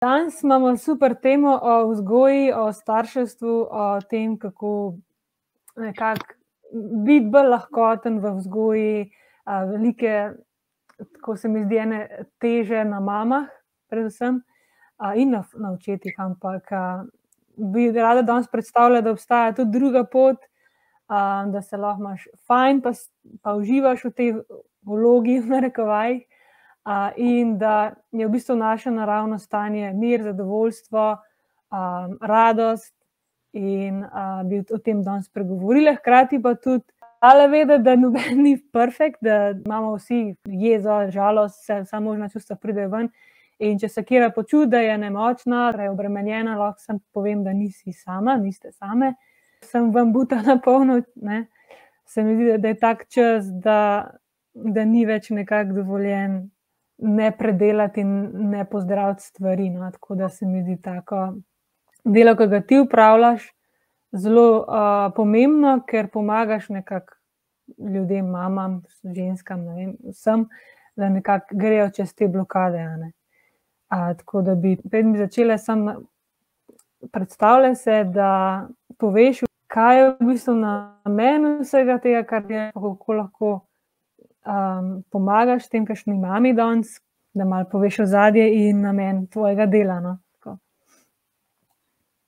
Danes imamo super temo o vzgoji, o starševstvu, o tem, kako biti bolj lahkoten v vzgoji. Velike, tako se mi zdi, ene teže na mamah, predvsem, in na, na očetih, ampak bi rada danes predstavila, da obstaja tudi druga pot, da se lahko imaš fajn, pa, pa uživaš v tej vlogi, v narekovajih, in da je v bistvu naše naravno stanje mir, zadovoljstvo, radost. In bi o tem danes spregovorila, hkrati pa tudi dala vedeti, da noben ni perfekt, da imamo vsi jezo, žalost, vse, vsa možna čustva pridejo ven. In če se katera počuti, da je nemočna, preobremenjena, lahko samo povem, da nisi sama, niste same. Sem vam buta na polno, ne. Se mi zdi, da je tak čas, da, da ni več nekako dovoljen ne predelati in ne pozdraviti stvari, no, tako da se mi zdi tako delo, ki ga ti opravljaš, zelo pomembno, ker pomagaš nekako ljudem, mamam, ženskam, vem, vsem, da nekako grejo čez te blokade, ne. tako da bi, preden bi začela, samo predstavljaj se, da poveš, kaj je v bistvu namen vsega tega, kar delaš, kako lahko pomagaš tem kakšni mami danes, da malo poveš ozadje in namen tvojega dela, no.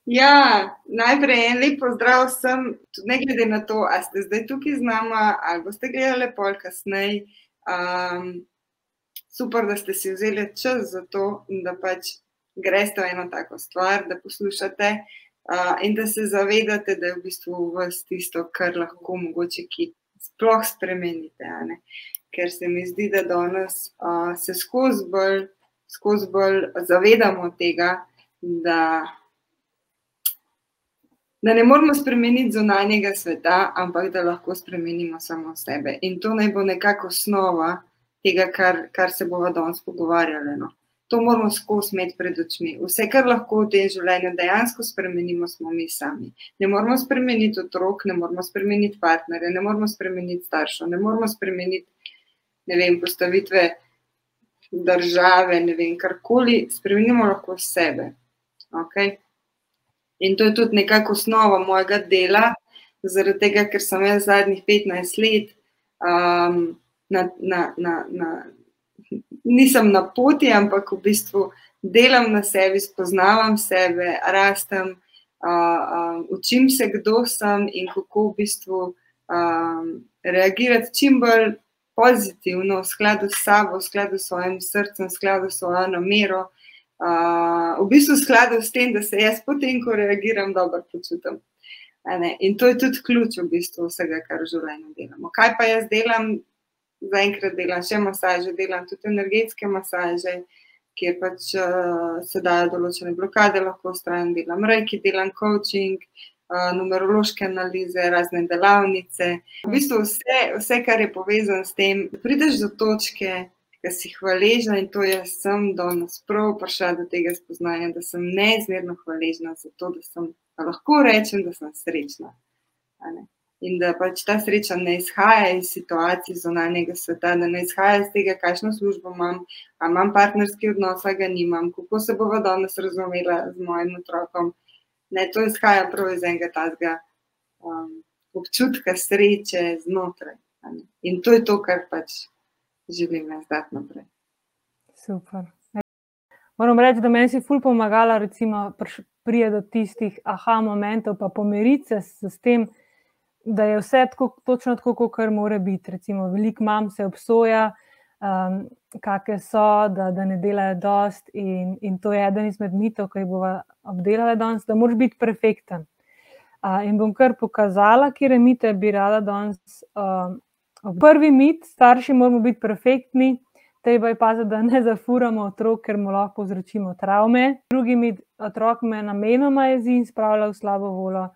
Ja, najprej en lep pozdrav vsem, tudi ne glede na to, a ste zdaj tukaj z nama ali boste gledali pol kasneje. super, da ste si vzeli čas za to in da pač greste v eno tako stvar, da poslušate, in da se zavedate, da je v bistvu v vas tisto, kar lahko mogoče kaj sploh spremenite. Ker se mi zdi, da danes se skozi bolj, skozi bolj zavedamo tega, da da ne moremo spremeniti zunanjega sveta, ampak da lahko spremenimo samo sebe. In to naj bo nekako osnova tega, kar, kar se bova danes pogovarjali, no. To moramo skozi imeti pred očmi. Vse, kar lahko v tem življenju dejansko spremenimo, smo mi sami. Ne moremo spremeniti otrok, ne moremo spremeniti partnerja, ne moremo spremeniti staršev, ne moremo spremeniti, ne vem, postavitve države, ne vem, karkoli, spremenimo lahko sebe. Okej? In to je tudi nekako osnova mojega dela, zaradi tega, ker sem jaz zadnjih petnajst let na, na, na, na, nisem na poti, ampak v bistvu delam na sebi, spoznavam sebe, rastem, učim se, kdo sem in kako v bistvu reagirati čim bolj pozitivno, v skladu s sabo, v skladu s svojim srcem, v skladu s svojo namero. v bistvu v skladu s tem, da se jaz potem, ko reagiram, dobro počutim. In to je tudi ključ v bistvu vsega, kar v življenju delamo. Kaj pa jaz delam? Zaenkrat delam še masaže, delam tudi energetske masaže, kjer pač se dajo določene blokade lahko odstraniti, delam reiki, delam coaching, numerološke analize, razne delavnice. V bistvu vse, vse, kar je povezano s tem, prideš do točke, ke si hvaležna, in to jaz sem danes prav prišla do tega spoznanja, da sem neizmerno hvaležna za to, da sem, da lahko rečem, da sem srečna. A. In da pač ta sreča ne izhaja iz situacij zunanjega sveta, da ne izhaja iz tega, kakšno službo imam, a imam partnerski odnos ali ga nimam, kako se bova danes razumela z mojim otrokom. Ne, to izhaja prav iz enega takega občutka sreče znotraj, a. In to je to, kar pač želim jaz dati naprej. Super. Moram reči, da meni si ful pomagala recimo priti do tistih momentov pa pomiriti se s tem, da je vse tako, točno tako, kakor mora biti. Recimo veliko mam se obsoja, kake so, da, da ne delajo dosti, in, in to je eden izmed mitov, ke jih bova obdelale danes, da moraš biti perfekten. in bom kar pokazala, katere mite bi rada danes Prvi mit: starši moramo biti perfektni. Treba je paziti, da ne zafuramo otrok, ker mu lahko povzročimo travme. Drugi mit: otrok me namenoma jezi in spravlja v slabo voljo.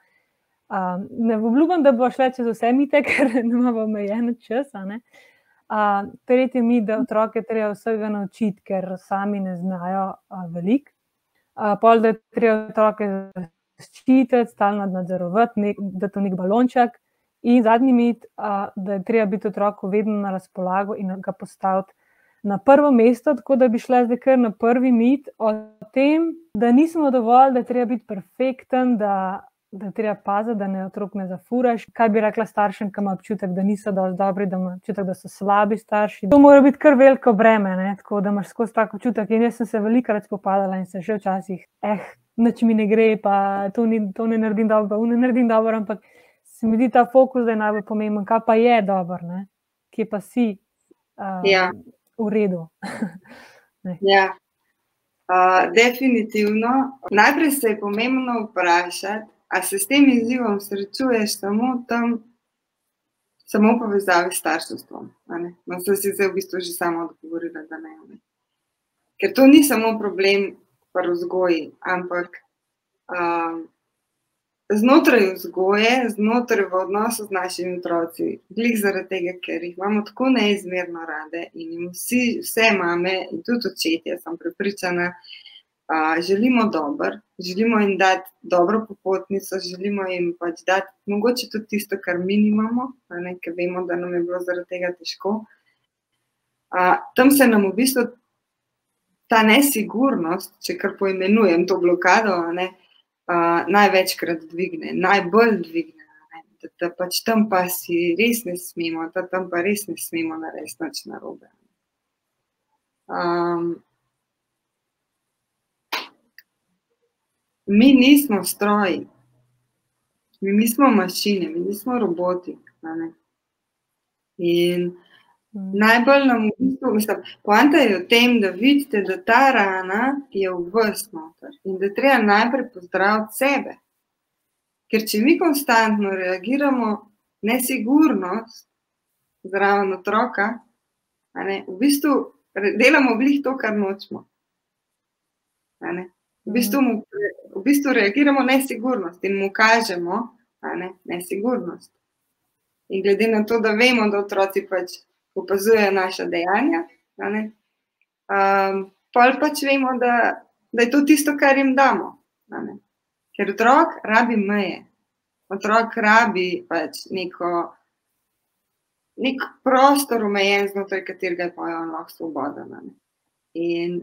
Ne obljubim, da bova šle čez vse mite, ker imava omejen čas, ne. tretji mit, da otroke treba vsega naučiti, ker sami ne znajo veliko. pol, da treba otroke ščititi, stalno nadzorovati, dati v neki balonček. In zadnji mit, da je treba biti otroku vedno na razpolago in ga postaviti na prvo mesto, tako da bi šla zdaj kar na prvi mit o tem, da nismo dovolj, da treba biti perfekten, da, da treba paziti, da ne otrok ne zafuraš. Kaj bi rekla staršem, ki ima občutek, da niso dovolj dobri, da ima občutek, da so slabi starši. To mora biti kar veliko breme, ne? tako da imaš skozi tako občutek. In jaz sem se velikokrat spopadala in se še včasih, eh, noč mi ne gre, pa to, ni, to ne naredim dobro, ne naredim dobro, ampak se mi zdi ta fokus, da je najbolj pomemben, kaj pa je dobro, kje pa si. Uh, ja v redu. ja. uh, definitivno. Najprej se je pomembno vprašati, ali se s tem izzivom srečuješ samo tam, samo v povezavi s starševstvom. No, sem si zdaj v bistvu že sama odgovorila, da ne. ne. Ker to ni samo problem v vzgoji, ampak. Um, znotraj vzgoje, znotraj v odnosu z našimi otroci, glih zaradi tega, ker jih imamo tako neizmerno rade in jim vsi, vse mame in tudi očetje, sem prepričana, a, želimo dobro, želimo jim dati dobro popotnico, želimo jim pač dati mogoče tudi tisto, kar mi nimamo, ker vemo, da nam je bilo zaradi tega težko. A, tam se nam v bistvu ta nesigurnost, če kar poimenujem to blokado, ne, uh, največkrat dvigne, najbolj dvigne. Da, da pač tam pa si res ne smemo, da tam pa res ne smemo narediti nič narobe. Um, mi nismo stroji, mi nismo mašine, mi nismo roboti. In Mm. Najbolj nam v bistvu, mislim, poanta je v tem, da vidite, da ta rana je v vas noter in da treba najprej pozdraviti sebe. Ker če mi konstantno reagiramo nesigurnost zraven otroka, ne, v bistvu delamo glih to, kar nočemo. V bistvu, mu, v bistvu reagiramo nesigurnost in mu kažemo ne, nesigurnost. In glede na to, da vemo, da otroci pač opazujejo naša dejanja. Um, pol pač vemo, da, da je to tisto, kar jim damo. Ker otrok rabi meje, otrok rabi pač neko, nek prostor, omejen znotraj katerega je pojem lahko svoboda. In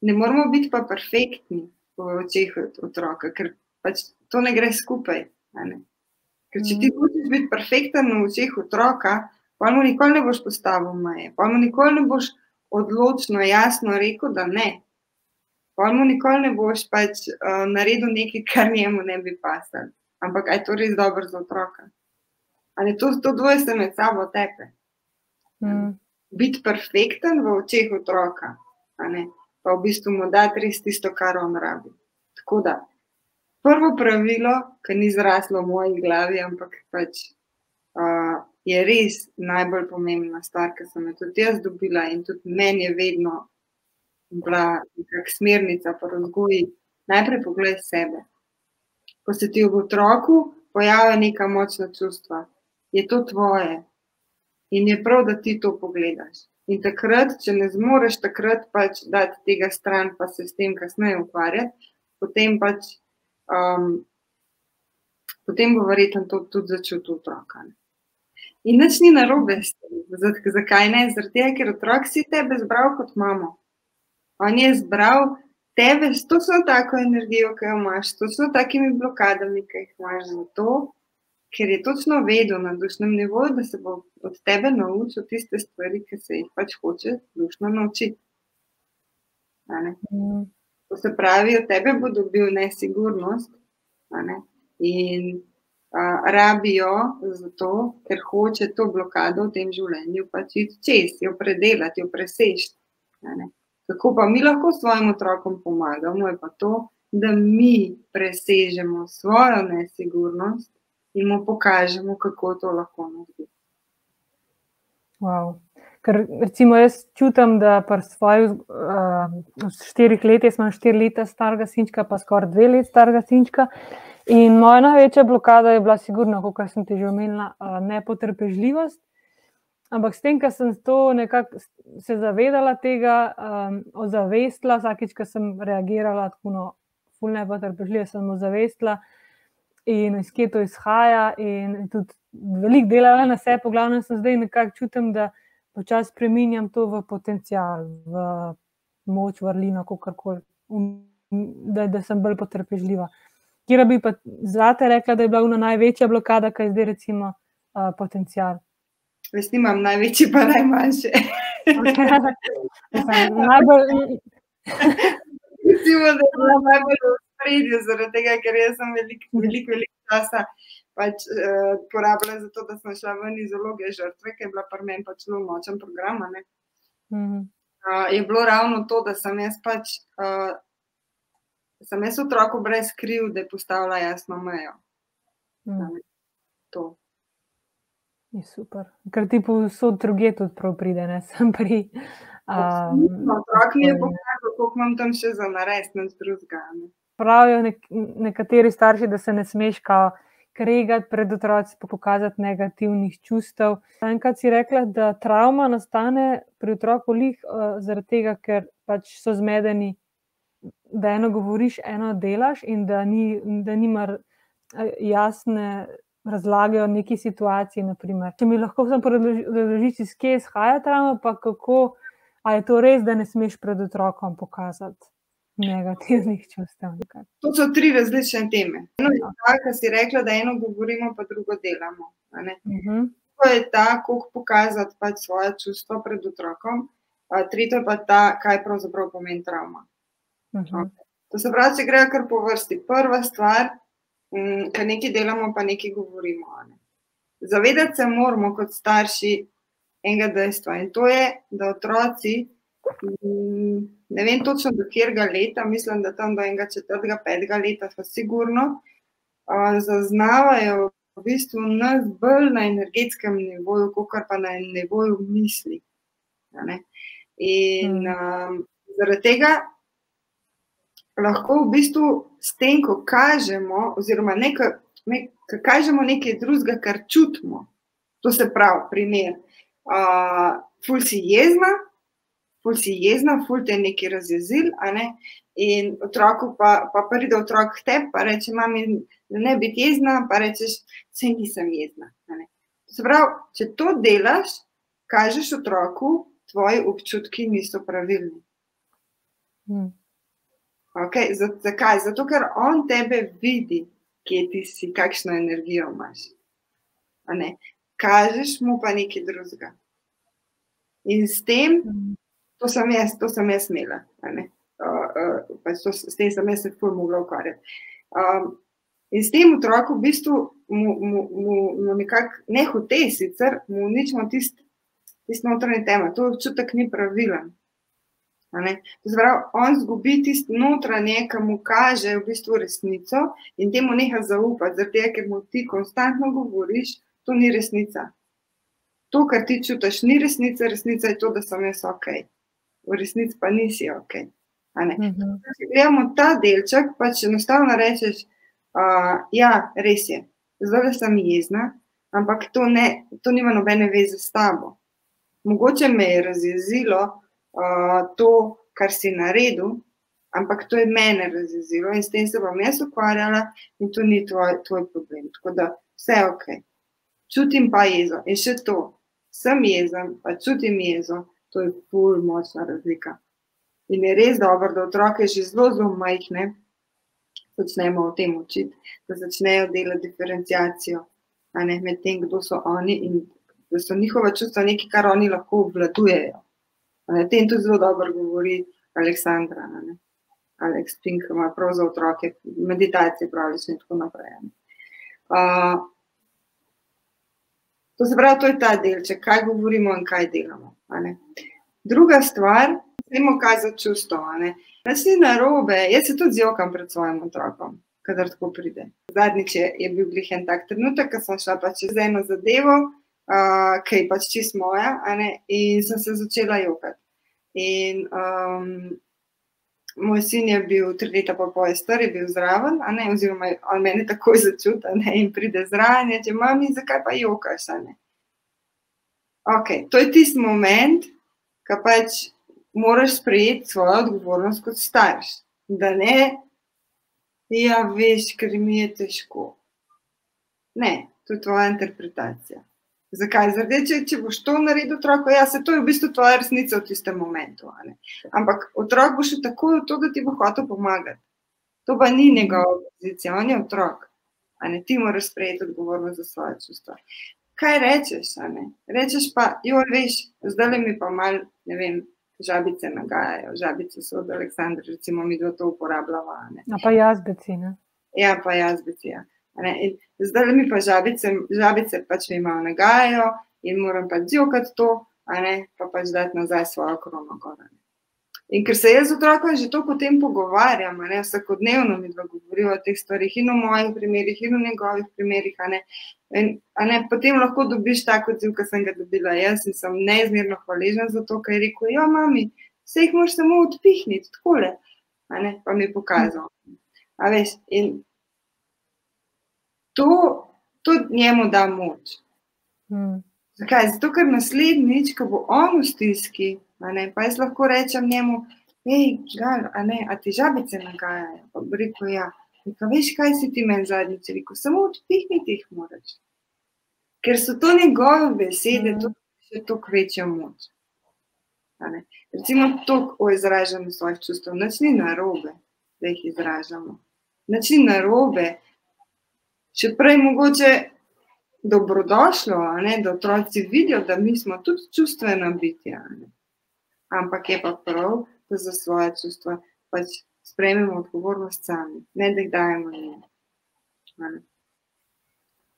ne moramo biti pa perfektni v očeh otroka, ker pač to ne gre skupaj. Ne? Ker če ti mm. hočeš biti perfekten v očeh otroka, pa mu nikoli ne boš postavil meje, pa mu nikoli ne boš odločno, jasno rekel, da ne. Pa mu nikoli ne boš pač uh, naredil nekaj, kar njemu ne bi pasal. Ampak je to res dobro za otroka? Ali to, to dvoje se med sabo tepe? Mm. Biti perfekten v očeh otroka, pa v bistvu mu dati res tisto, kar on rabi. Tako da, prvo pravilo, ki ni zraslo v moji glavi, ampak pač. Uh, je res najbolj pomembna stvar, ki sem jo tudi jaz dobila in tudi meni je vedno bila nekakšna smernica po razvoju. Najprej poglej sebe. Ko se ti v otroku pojavlja neka močna čustva, je to tvoje in je prav, da ti to pogledaš. In takrat, če ne zmoreš takrat pač dati tega stran, pa se s tem kasneje ukvarjati, potem pač. Um, Potem bo verjetno to tudi začutil otroka. In nič ni narobe s tem. Zakaj ne? Tega, ker otrok si tebe zbral kot mamo. On je zbral tebe s točno tako energijo, ki jo imaš, s točno takimi blokadami, ki jih imaš. Zato, ker je točno vedel na dušnem nivoju, da se bo od tebe naučil tiste stvari, ki se jih pač hoče dušno naučiti. Mm. To se pravi, od tebe bo dobil nesigurnost. Ne? In rabijo, zato, ker hoče to blokado v tem življenju pač iti čez, jo predelati, jo presežiti. Kako pa mi lahko svojim otrokom pomagamo, je pa to, da mi presežemo svojo nesigurnost in mu pokažemo, kako to lahko naredi. Wow. Ker, recimo, jaz čutim, da pri svojih uh, štirih letih, imam štiri leta starega sinčka, pa skoraj dve leti starega sinčka. In moja največja blokada je bila, sigurno, kot sem ti že omenila, nepotrpežljivost. Ampak s tem, ko sem se zavedala tega, um, ozavestila, vsakič, ko sem reagirala tako, no, fulno nepotrpežljivo, sem ozavestila in iz kje to izhaja. In tudi veliko delala na sebi, po glavnem sem zdaj nekako čutim, da včasih spremenjam to v potencial, v moč, vrlino, kako koli, da, da sem bolj potrpežljiva. Kjer bi pa zate rekla, da je bila največja blokada, kaj je zdaj recimo uh, potencial? Jaz nimam največji, pa najmanjši. najbolj. Recimo, da je najbolj spredju, zaradi tega, ker sem veliko, veliko, veliko časa pač, uh, porabila za to, da sem šla ven iz zaloge žrtve, ki je bila pri meni pač zelo močen program. Uh, je bilo ravno to, da sem jaz pač. Uh, Sem jaz otroku brez kriv, da je postavila jasno mejo. Mm. To. Je super. Ker ti posod druge tudi prav pride, ne sem pri. Um, otrok mi je pokazal, koliko imam tam še za narediti, ne zdruzga. Pravijo nek nekateri starši, da se ne smeš kao kregati pred otroci, pa pokazati negativnih čustev. Enkrat si rekla, da travma nastane pri otroku lih uh, zaradi tega, ker pač so zmedeni, da eno govoriš, eno delaš in da, ni, da nima jasne razlage o neki situaciji. Naprimer. Če mi lahko samo razložiš, iz kje izhaja travma, pa kako, a je to res, da ne smeš pred otrokom pokazati negativnih čustev. To so tri različne teme. Eno je ta, kar si rekla, da eno govorimo, pa drugo delamo. Uh mhm. -huh. To je ta, kako pokazati pač svoje čustva pred otrokom. Tretje pa ta, kaj pravzaprav pomeni travma. Uh -huh. okay. To se pravi, če grejo kar po vrsti. Prva stvar, mm, kar nekaj delamo, pa nekaj govorimo. Ne? Zavedati se moramo kot starši enega dejstva in to je, da otroci. Mm, ne vem točno do katerega leta, mislim, da tam do enega četrtega, petega leta, pa sigurno zaznavajo v bistvu nas bolj na energetskem nivoju, kot pa na nivoju misli. In um, zaradi tega lahko v bistvu s tem, ko kažemo, oziroma nekaj, nekaj, kažemo nekaj drugega, kar čutimo, to se pravi, primer. Uh, ful si jezna, ful si jezna, ful te nekaj razjezil. Ne? In otroku pa, pa pride otrok k tebi, pa reče: Mami, da ne bi jezna, pa rečeš: Vse nisem jezna. Pravi, če to delaš, kažeš otroku, tvoji občutki niso pravilni. Hmm. Okay, zakaj? Zato, ker on tebe vidi, kje ti si, kakšno energijo imaš. Kažeš mu pa nekaj drugega. In s tem hmm to sem jaz, to sem jaz imela. Uh, uh, pač to, s tem sem jaz se tudi mogla ukvarjati. Um, in s tem otrokom v bistvu mu, mu, mu, mu nekako ne hote, sicer mu uničimo tisti tist notranji tema, to občutek ni pravilen. Zbrav, on zgubi tisto notranje, ki mu kaže v bistvu resnico in temu neha zaupati, zato ker mu ti konstantno govoriš, to ni resnica. To, kar ti čutiš, ni resnica, resnica je to, da sem jaz ok v resnici pa nisi ok. Mhm. Če gledamo ta delček, pa če enostavno rečeš, da uh, ja, res je, zdaj sem jezna, ampak to, ne, to nima nobene veze s tabo. Mogoče me je razjezilo uh, to, kar si naredil, ampak to je mene razjezilo in s tem se bom jaz ukvarjala, in to ni tvoj, tvoj problem. Tako da vse je ok. Čutim pa jezo in še to, sem jezen, pa čutim jezo, To je pol močna razlika. In je res dobro, da otroke že zelo, zelo majhne začnemo o tem učiti, da začnejo delati diferencijacijo med tem, kdo so oni in da so njihova čustva nekaj, kar oni lahko obvladujejo. O tem tudi zelo dobro govori Aleksandra. Alex Pink ima prav za otroke, meditacije pravi in tako naprej. Uh, to se pravi, to je ta delček, kaj govorimo in kaj delamo. Druga stvar, vemo, kaj za čustvo. Jaz ni na robe, jaz se tudi zjokam pred svojim otrokom, kadar tako pride. Zadnjič je, je bil glih en tak trenutek, ko sem šla pač čez eno zadevo, uh, ki je pač čist moja, in sem se začela jokati. In um, moj sin je bil tri leta pa pol star, je bil zraven, oziroma on meni takoj začuti in pride zraven, reče: Mami, zakaj pa jokaš? Okay, to je tisti moment, ki pač moraš sprejeti svojo odgovornost kot starš. Da ne, ja, veš, ker mi je težko. Ne, to je tvoja interpretacija. Zakaj? Zaradi, če, če boš to naredil, otrok, ja, se to je v bistvu tvoja resnica v tistem momentu. Ampak otrok bo šel tako v to, da ti bo hotel pomagati. To pa ni njegova pozicija, on je otrok. Ne, ti moraš sprejeti odgovornost za svoje čustva. Kaj rečeš? Rečeš pa, jo veš, zdaj mi pa mal, ne vem, žabice nagajajo, žabice so od Aleksandra, recimo mi to uporabljamo. A pa jazbeci, ne? Ja, pa jazbeci, ja. Zdaj mi pa žabice, žabice pač mi malo nagajajo in moram pa zjokati to, a ne, pa pač dati nazaj svojo krono gore. In ker se jaz z otrokom že toliko o tem pogovarjam, ne, vsakodnevno mi dva govorijo o teh stvarih in o mojih primerih in o njegovih primerih, a ne, in, a ne, potem lahko dobiš tako odziv, kot sem ga dobila jaz in sem neizmerno hvaležna za to, ker je rekel, ja, mami, vse jih moraš samo odpihniti, takole, ne, pa mi je pokazal. A veš, in to, to njemu da moč. Hmm. Zakaj? Zato, ker naslednjič, ko bo on v stiski, pa jaz lahko rečem njemu, hej, gal, a, ne, a ti žabice nagajajo. Pa bo rekel, ja, Reka, veš, kaj si ti meni zadnjič rekel, samo odpihniti jih moraš. Ker so to njegove besede, to je to kvečja moč. Recimo to o izražanju svojih čustev, nič ni narobe, da jih izražamo. Nič ni narobe, še prej mogoče dobrodošlo, ne, da otroci vidijo, da mi smo tudi čustvena bitja. Ampak je pa prav, da za svoje čustva pač sprejmemo odgovornost sami, ne da jih dajemo njim.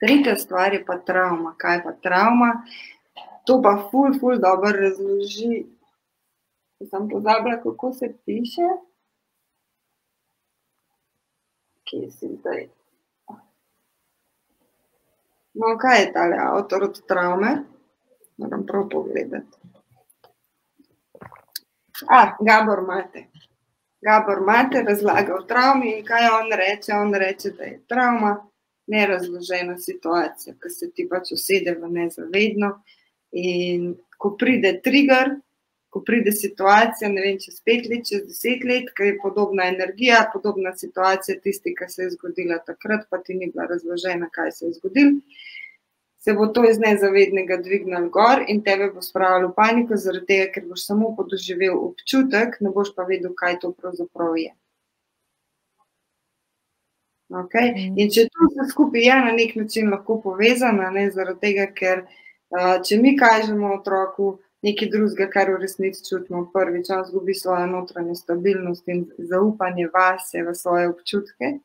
Tretja stvar je pa travma. Kaj pa travma? To pa ful, ful dobro razloži. Sem pozabila, kako se piše. Kje si zdaj? No, kaj je tale avtor od travme? Moram prav pogledati. A, Gabor Mate. Gabor Mate razlaga o travmi in kaj on reče. On reče, da je travma nerazložena situacija, ki se ti pač usede v nezavedno. In ko pride trigger, ko pride situacija, ne vem, čez pet let, čez deset let, ki je podobna energija, podobna situacija, tisti, ki se je zgodila takrat, pa ti ni bila razložena, kaj se je zgodilo. Se bo to iz nezavednega dvignilo gor in tebe bo spravilo v paniko, zaradi tega, ker boš samo podoživel občutek, ne boš pa vedel, kaj to pravzaprav je. Okay? Mhm. In če to vse skupaj je na nek način lahko povezano, ne, zaradi tega, ker uh, če mi kažemo otroku, nekaj drugega, kar v resnici čutimo. Prvič, on izgubi svojo notranjo stabilnost in zaupanje vase, v svoje občutke.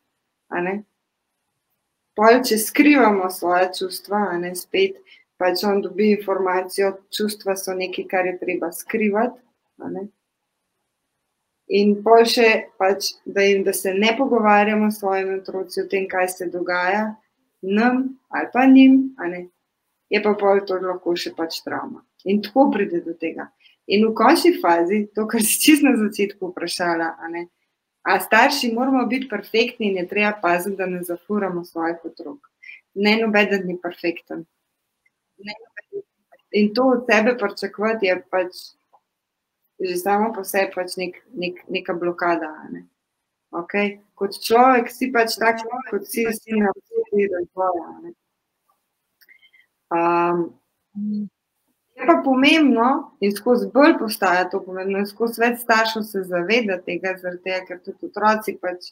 Pol, če skrivamo svoje čustva, ne spet, pač on dobi informacijo, čustva so nekaj, kar je treba skrivati. In pol še, pač, da, jim, da se ne pogovarjamo s svojimi otroci o tem, kaj se dogaja, nam ali pa njim, je pa pol to lahko še pač travma. In tako pride do tega. In v končni fazi, to, kar si čist na začetku vprašala, a, ne, a starši moramo biti perfektni in je treba paziti, da ne zafuramo svojih otrok. Ne, nobeden ni perfekten. Ne, in to od sebe pričakovati je pač že samo po sebi pač nek, nek, neka blokada. Ne. Okay? Kot človek si pač tak, kot si, si na vseh razvoja. Um, Je pa pomembno, in skozi bolj postaja to pomembno, in skozi več staršev se zaveda tega, tega ker tudi otroci pač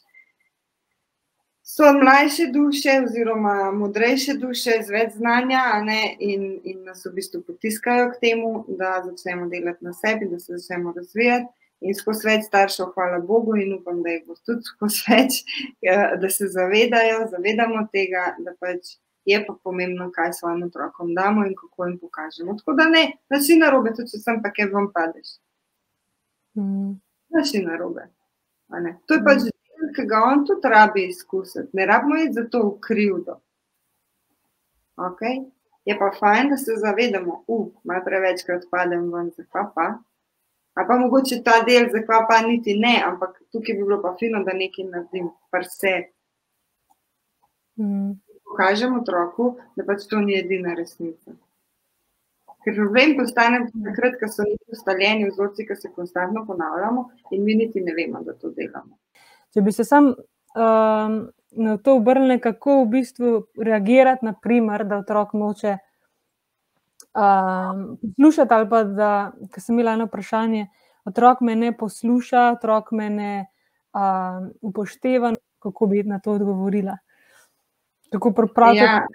so mlajše duše, oziroma modrejše duše, z več znanja, in, in nas v bistvu potiskajo k temu, da začnemo delati na sebi, da se začnemo razvijati. In skozi več staršev, hvala Bogu, in upam, da jih bo tudi skozi več, da se zavedajo, zavedamo tega, da pač je pa pomembno, kaj svojim otrokom damo in kako jim pokažemo. Tako da ne, da si na robe, tudi če sem pa kaj vam padeš. Mm. Da si na robe. To je pač del, ki ga on tudi rabi izkusiti. Ne rabimo iti za to v krivdo. Okay? Je pa fajn, da se zavedamo, da uh, malo prevečkrat padem ven, zakaj pa. A pa mogoče ta del, zakaj pa niti ne, ampak tukaj bi bilo pa fino, da nekaj naredim, pa vse. Mm pokažemo otroku, da pač to ni edina resnica. Ker problem postane takrat, ko so neki ustaljeni vzorci, ki se konstantno ponavljamo in mi niti ne vemo, da to delamo. Če bi se sam um, na to obrnili, kako v bistvu reagirati, naprimer, da otrok noče um, poslušati, ali pa da, ker sem imela eno vprašanje, otrok me ne posluša, otrok me ne um, upošteva, kako bi na to odgovorila. Kako pripraviti Ja.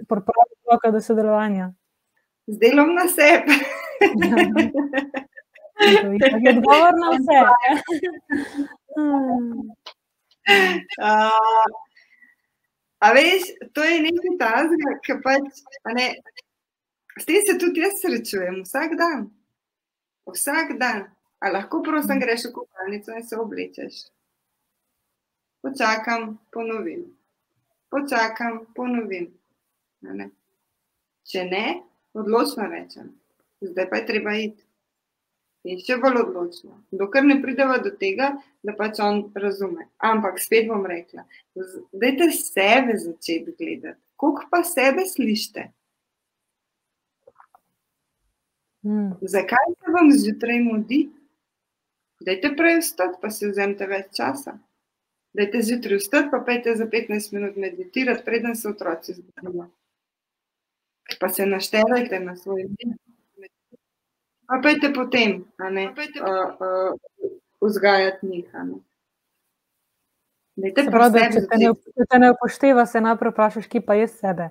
otroka do sodelovanja. Z delom na je itak odgovor na vse. Hmm. Uh, a veš, to je nekaj tazga, ki pač, ne, s tem se tudi jaz srečujem vsak dan. Vsak dan. A lahko prosim greš v kopalnico in se oblečeš. Počakam, ponovim. Počakam, ponovim. Ne. Če ne, odločno rečem. Zdaj pa je treba iti. In še bolj odločno. Dokler ne prideva do tega, da pač on razume. Ampak spet bom rekla, dajte sebe začeti gledati. Koliko pa sebe slišite? Hmm. Zakaj se vam zjutraj mudi? Dajte prej vstati, pa si vzemite več časa. Dajte zjutraj vstati, pa pejte za 15 minut meditirati, preden se otroci zbudijo. Pa se naštevajte na svoj dan. Pa pejte potem, a ne, uh, vzgajati njih. a ne. Dajte Se pravi, da če te, ne, če te ne upošteva, se najprej vprašaš, kje pa jaz sebe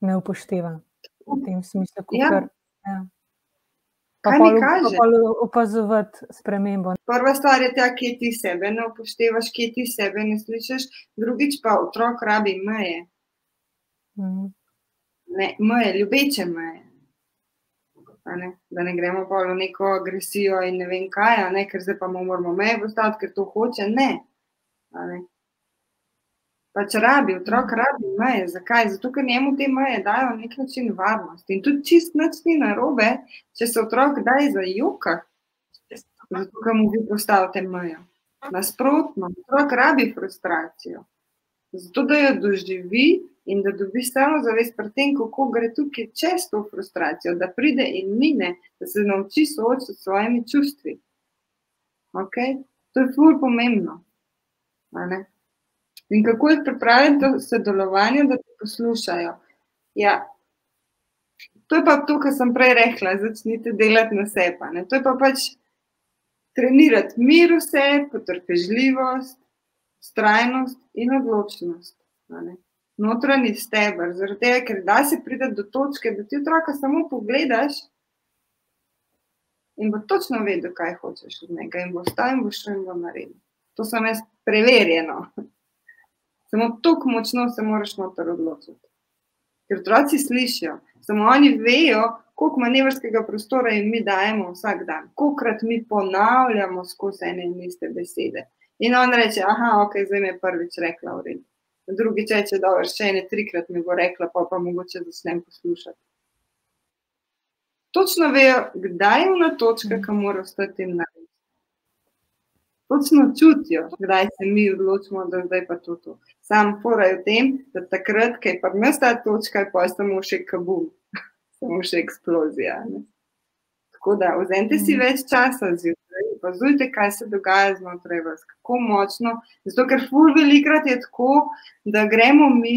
ne upoštevam. V tem smislu, Ja. kakor, ja. Pa Kaj mi pa kaže? pol opazovati spremembo. Prva stvar je ta, kje ti sebe ne upoštevaš, kje ti sebe ne slišiš, drugič pa otrok rabi meje, Mhm. ne, meje, ljubeče meje. Ne? Da ne gremo pa v neko agresijo in ne vem kaj, ne? ker zdaj pa moramo meje postaviti, ker to hoče. Ne. Ne. Pač rabi, otrok rabi meje. Zakaj? Zato, ker njemu te meje dajo na nek način varnost. In tudi čist nič ni narobe, če se otrok kdaj zajuka, zato ker mu vi postavite mejo. Nasprotno, otrok rabi frustracijo. Zato, da jo doživi in da dobi samo zavest pred tem, kako gre tukaj čez to frustracijo, da pride in mine, da se nauči soočiti s svojimi čustvi. Okay? To je pomembno. In kako jih pripraviti do sodelovanja, da te poslušajo? Ja, to je pa to, kar sem prej rekla, začnite delati na sebi. a ne. To je pa pač trenirati mir v sebi, potrpežljivost, strajnost in odločnost. Notranji steber, zaradi tega, ker da se pride do točke, da ti otroka samo pogledaš in bo točno vedel, kaj hočeš od njega, in bo stal in bo šel in bo naredil. To sem jaz preverjeno. Samo tako močno se moraš noter odločiti. Ker otroci slišijo, samo oni vejo, koliko manevrskega prostora jim mi dajemo vsak dan, kolikrat mi ponavljamo skozi ene in iste besede. In on reče, aha, ok, zdaj mi je prvič rekla v redu. Drugič reče, dobro, še ene trikrat mi bo rekla, pa pa mogoče začnem poslušati. Točno vejo, kdaj je ona točka, ki mora ostati narediti. Točno čutijo, kdaj se mi odločimo, da zdaj pa to. to. Sam porajo tem, da takrat, ko je pa nas ta točka, pa je samo še kabum, samo še eksplozija. Ne? Tako da vzemite si več časa zjutraj, opazujte, kaj se dogaja znotraj vas, kako močno. Zato, ker ful velikrat je tako, da gremo mi,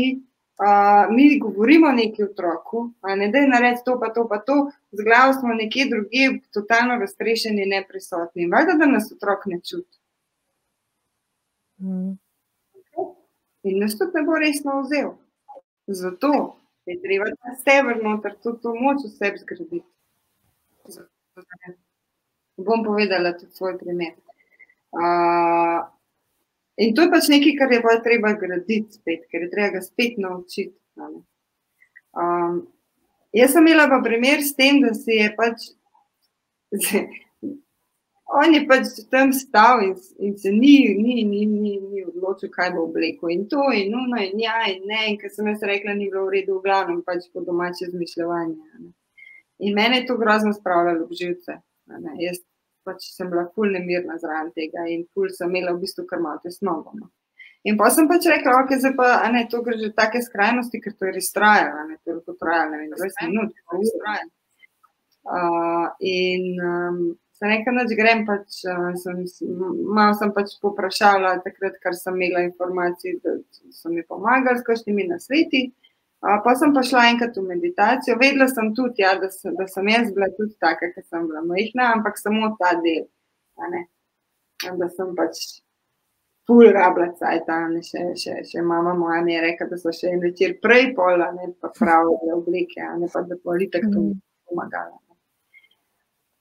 uh, mi govorimo neki otroku, a ne da je narediti to, pa to, pa to, z glavo smo nekje drugje, totalno razprešeni, neprisotni. Valjda, da nas otrok ne čuti. Mhm. In nas tudi ne bo resno vzel. Zato je treba ta steber noter, tudi to moč v sebi zgraditi. Zato. Bom povedala tudi svoj primer. Uh, in to je pač nekaj, kar je pa treba graditi spet, ker je treba ga spet naučiti. Um, jaz sem imela pa primer s tem, da si je pač On je pač tam stal in, in se ni, ni, ni, ni, ni odločil, kaj bo oblekel. In to, in ono, in ja, in ne. In ker sem jaz rekla, ni bilo v redu, v glavnem pač po domače zmišljanje. In mene je to grozno spravljalo v živce. Jaz pač sem bila ful nemirna zraven tega in ful sem imela v bistvu kar malo tesnobo. No. In pa sem pač rekla, ok, zdaj pa, a ne, to gre že take skrajnosti, ker to je res trajalo, ne, to je lahko trajalo, ne vem, 20 minut, pa res trajalo. Uh, in um, se nekaj noč grem, pač, uh, sem, malo sem pač poprašala takrat, ker sem imela informacije, da so mi pomagali s kakšnimi nasveti. Uh, pa sem pa šla enkrat v meditacijo, vedela sem tudi, ja, da, sem, da sem jaz bila tudi taka, ker sem bila majhna, ampak samo ta del. Da sem pač ful rabla cajt, še, še, še mama moja mi je rekla, da so še en večer prej pola, ne pa prav oblike, ne pa da politik to mi pomagala.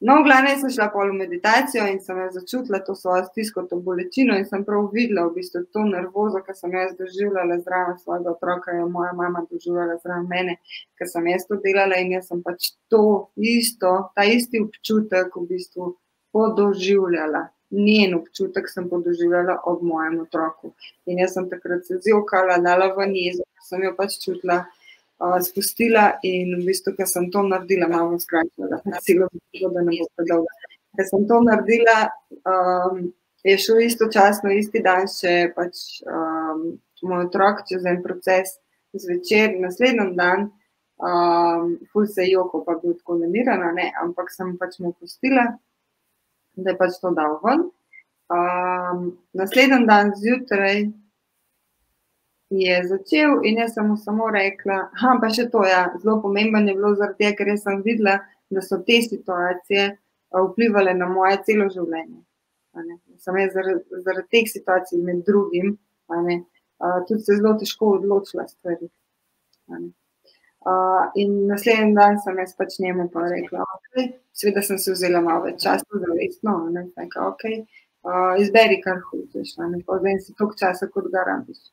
No, v glavnem sem šla pol v meditacijo in sem začutila to svojo stisko, to bolečino in sem prav videla v bistvu to nervozo, ki sem jaz doživljala zraven svojega otroka, jo moja mama doživljala zraven mene, ker sem jaz to delala in jaz sem pač to isto, ta isti občutek v bistvu podoživljala. Njen občutek sem podoživljala ob mojem otroku. In jaz sem takrat se zjokala, dala v njezo, sem jo pač čutila spustila in v bistvu, ker sem to naredila, malo skrajšala, da ne bo predolgo. Ker sem to naredila, um, je šel istočasno, isti dan, še pač um, moj otrok čez en proces zvečer, naslednji dan, um, ful se je joko, pa bil tako nemirana, ne, ampak sem pač mu pustila, da je pač to dal ven. Um, naslednji dan zjutraj, je začel, in jaz sem mu samo rekla, da pa še to je ja, zelo pomembno, je bilo zaradi tega, ker sem videla, da so te situacije vplivali na moje celo življenje. Sem jaz zaradi, zaradi teh situacij, med drugim, tudi se zelo težko odločila stvari. Uh, in naslednji dan sem jaz pač njemu pa rekla, da okay. seveda sem se vzela malo več časa, da resno, ne, tako, okay. uh, izberi, kar hočeš, ne, pa zdaj si toliko časa, kot ga rabiš.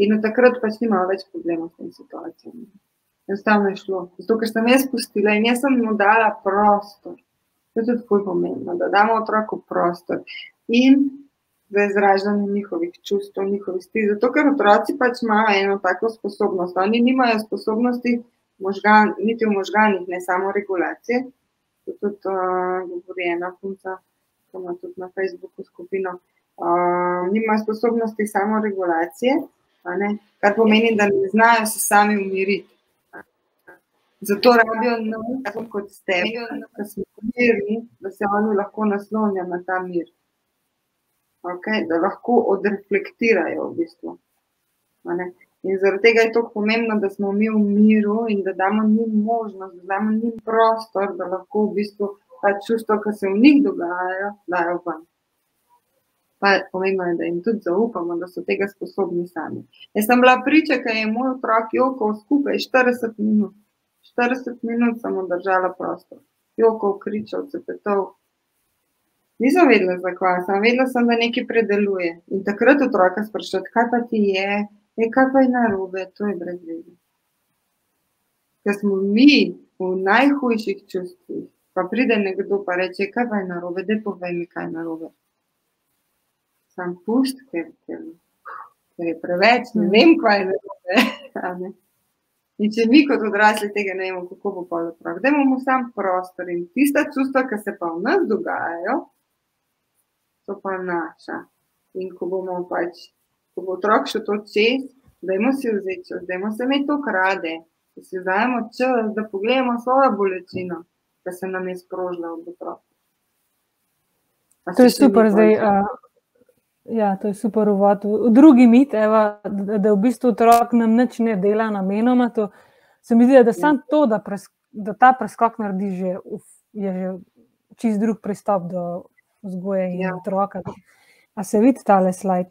In od takrat pač nima več problemov s tem situacijami. Enostavno je šlo. Zato, ker sem jaz pustila in jaz sem mu dala prostor. To je tudi tako pomembno, da damo otroku prostor in za izražanje njihovih čustv, njihovih stil. Zato, ker otroci pač imajo eno tako sposobnost. Oni nimajo sposobnosti možgan, niti v možganih, ne samo regulacije. To tudi uh, govori ena punca, ki ima tudi na Facebooku skupino. Uh, nimajo sposobnosti samo regulacije kar pomeni, da ne znajo se sami umiriti. Zato rabijo nas, kot ste, da smo mirni, da se oni lahko naslonijo na ta mir. Okay? Da lahko odreflektirajo v bistvu. In zaradi tega je tako pomembno, da smo mi v miru in da damo njim možnost, da damo njim prostor, da lahko v bistvu ta čustva, ki se v njih dogajajo, dajo ven pa pomembno je, da jim tudi zaupamo, da so tega sposobni sami. Jaz sem bila priča, ker je moj otrok jokal skupaj 40 minut. 40 minut sem držala prostor, jokal, kričal, cepetov. Nisem vedela, zakaj, sem vedela, sem, da nekaj predeluje. In takrat otroka sprašuje, kaj pa ti je, je kaj pa je narobe, to je brez veze. Ker smo mi v najhujših čustvih, pa pride nekdo pa reče, kaj pa je narobe, da povej mi, kaj je narobe sam pust, ker, ker, ker je preveč, ne vem, kaj je narobe. In če mi kot odrasli tega ne vemo, kako bo pa otrok, da imamo sam prostor in tista čustva, ki se pa v nas dogajajo, so pa naša. In ko bomo pač, ko bo otrok še to čez, dajmo si vzeti čas, dajmo se mi to krade, da si vzajemo čas, da pogledamo svojo bolečino, da se nam je sprožila v otroku. To je super, zdaj. Uh, Ja, to je super uvod. Drugi mit, eva, da, da v bistvu otrok nam nič ne dela namenoma. To, se mi zdi, da sam to, da, pres, da ta preskok naredi, že, uf, je že čist drug pristop do vzgoje in ja. otroka. A se vidi tale slajd?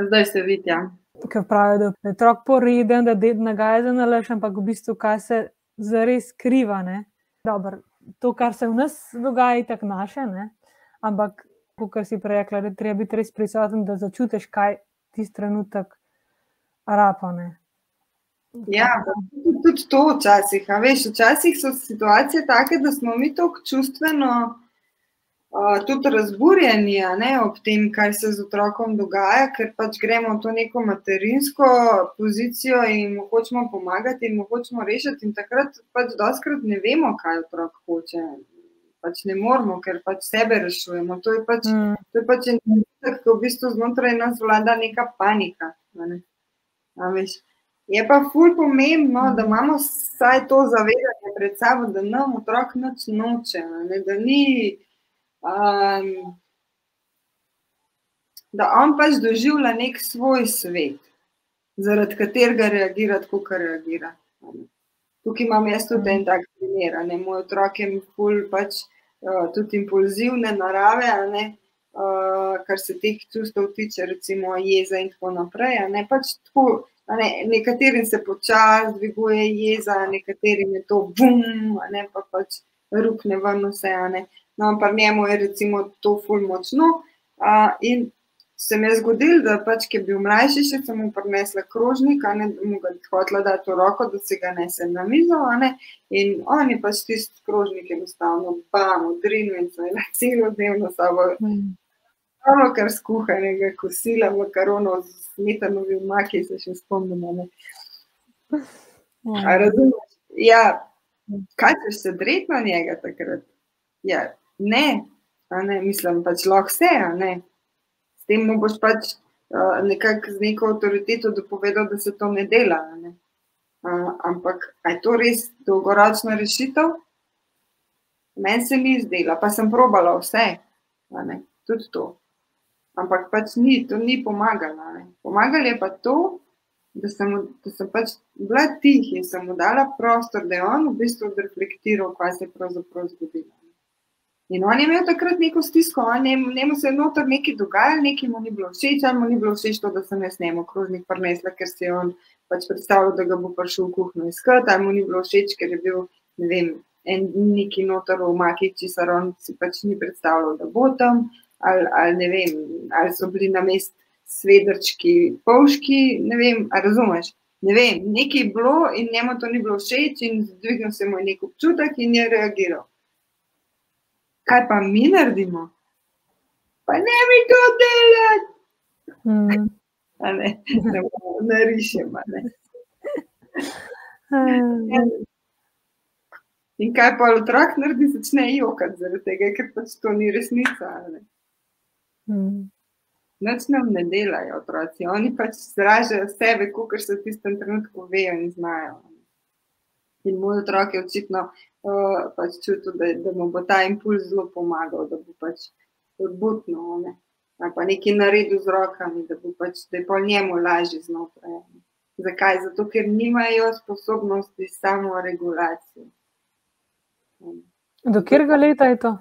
Zdaj se vidi, ja. Ker pravijo, da je otrok poreden, da je nagaja za nalaš, ampak v bistvu kaj se zares skriva. Dobar, to, kar se v nas dogaja, je tako naše, ne? ampak kot si prej rekla, da treba biti res prisoten, da začutiš, kaj ti trenutek rapane. Ja, tudi to včasih. Veš, včasih so situacije take, da smo mi tako čustveno uh, tudi razburjeni ne, ob tem, kaj se z otrokom dogaja, ker pač gremo v to neko materinsko pozicijo in mu hočemo pomagati in mu hočemo rešiti. In takrat pač doskrat ne vemo, kaj otrok hoče pač ne moramo, ker pač sebe rešujemo. To je pač, mm. to je pač en trenutek, ko v bistvu znotraj nas vlada neka panika. Ne? Je pa ful pomembno, da imamo vsaj to zavedanje pred sabo, da nam otrok noč noče, ne? da ni. Um, da on pač doživlja nek svoj svet. zaradi katerega reagira tako, kot reagira. Tukaj imam jaz tudi en tak primer. Ne? Moj otrok je pol pač uh, tudi impulzivne narave, uh, kar se teh čustev tiče, recimo jeza in tako naprej. Ne? Pač tako, ne? Nekaterim se počasi dviguje jeza, nekaterim je to bum, ne? pa pač rukne ven vse. No, ampak njemu je recimo to ful močno. Uh, in se mi je zgodilo, da pač, ki je bil mlajši, še sem mu prinesla krožnik, ne, da mu ga hotela dati v roko, da se ga nesem na mizo. In on je pač tisti krožnik enostavno bam, odrinil in se je celo dnevno sabo. Pravno, kar skuhanega kosila, makarono z smetanovim maki, se še spomnimo. Razumeš? Ja, kaj ćeš se dreti na njega takrat? Ja, ne, ne, mislim, pač lahko vse, ne tem mu boš pač uh, nekako z neko avtoriteto dopovedal, da se to ne dela. Ne? Uh, ampak je to res dolgoročna rešitev? Meni se ni zdela, pa sem probala vse, tudi to. Ampak pač ni, to ni pomagalo. Pomagalo je pa to, da sem, da sem pač bila tiha in sem mu dala prostor, da je on v bistvu reflektiral, kaj se je pravzaprav zgodilo. In on je imel takrat neko stisko, njemu se je noter nekaj dogajalo, nekaj mu ni bilo všeč, ali mu ni bilo všeč to, da sem jaz njemu krožnik prinesla, ker si je on pač predstavljal, da ga bo prišel v kuhno iskati, ali mu ni bilo všeč, ker je bil, ne vem, en neki noter v maki, či se on si pač ni predstavljal, da bo tam, ali, ali ne vem, ali so bili na mest svedrčki, polški, ne vem, a razumeš. Ne vem, nekaj je bilo in njemu to ni bilo všeč, in zdvignil se mu je nek občutek in je reagiral kaj pa mi naredimo? Pa ne mi to delati. Mm. Ne, ne, ne rišemo. In kaj pa otrok naredi, začne jokati zaradi tega, ker pač to ni resnica. Mm. Noč nam ne delajo otroci, oni pač izražajo sebe, kot se v tistem trenutku vejo in znajo. In moj otrok je očitno uh, pač čutil, da, da mu bo ta impuls zelo pomagal, da bo pač odbutno, ne? ali pa nekaj naredil z rokami, da, pač, da je po njemu lažje znotraj. Ne? Zakaj? Zato, ker nimajo sposobnosti samo regulacije. Do katerega leta je to?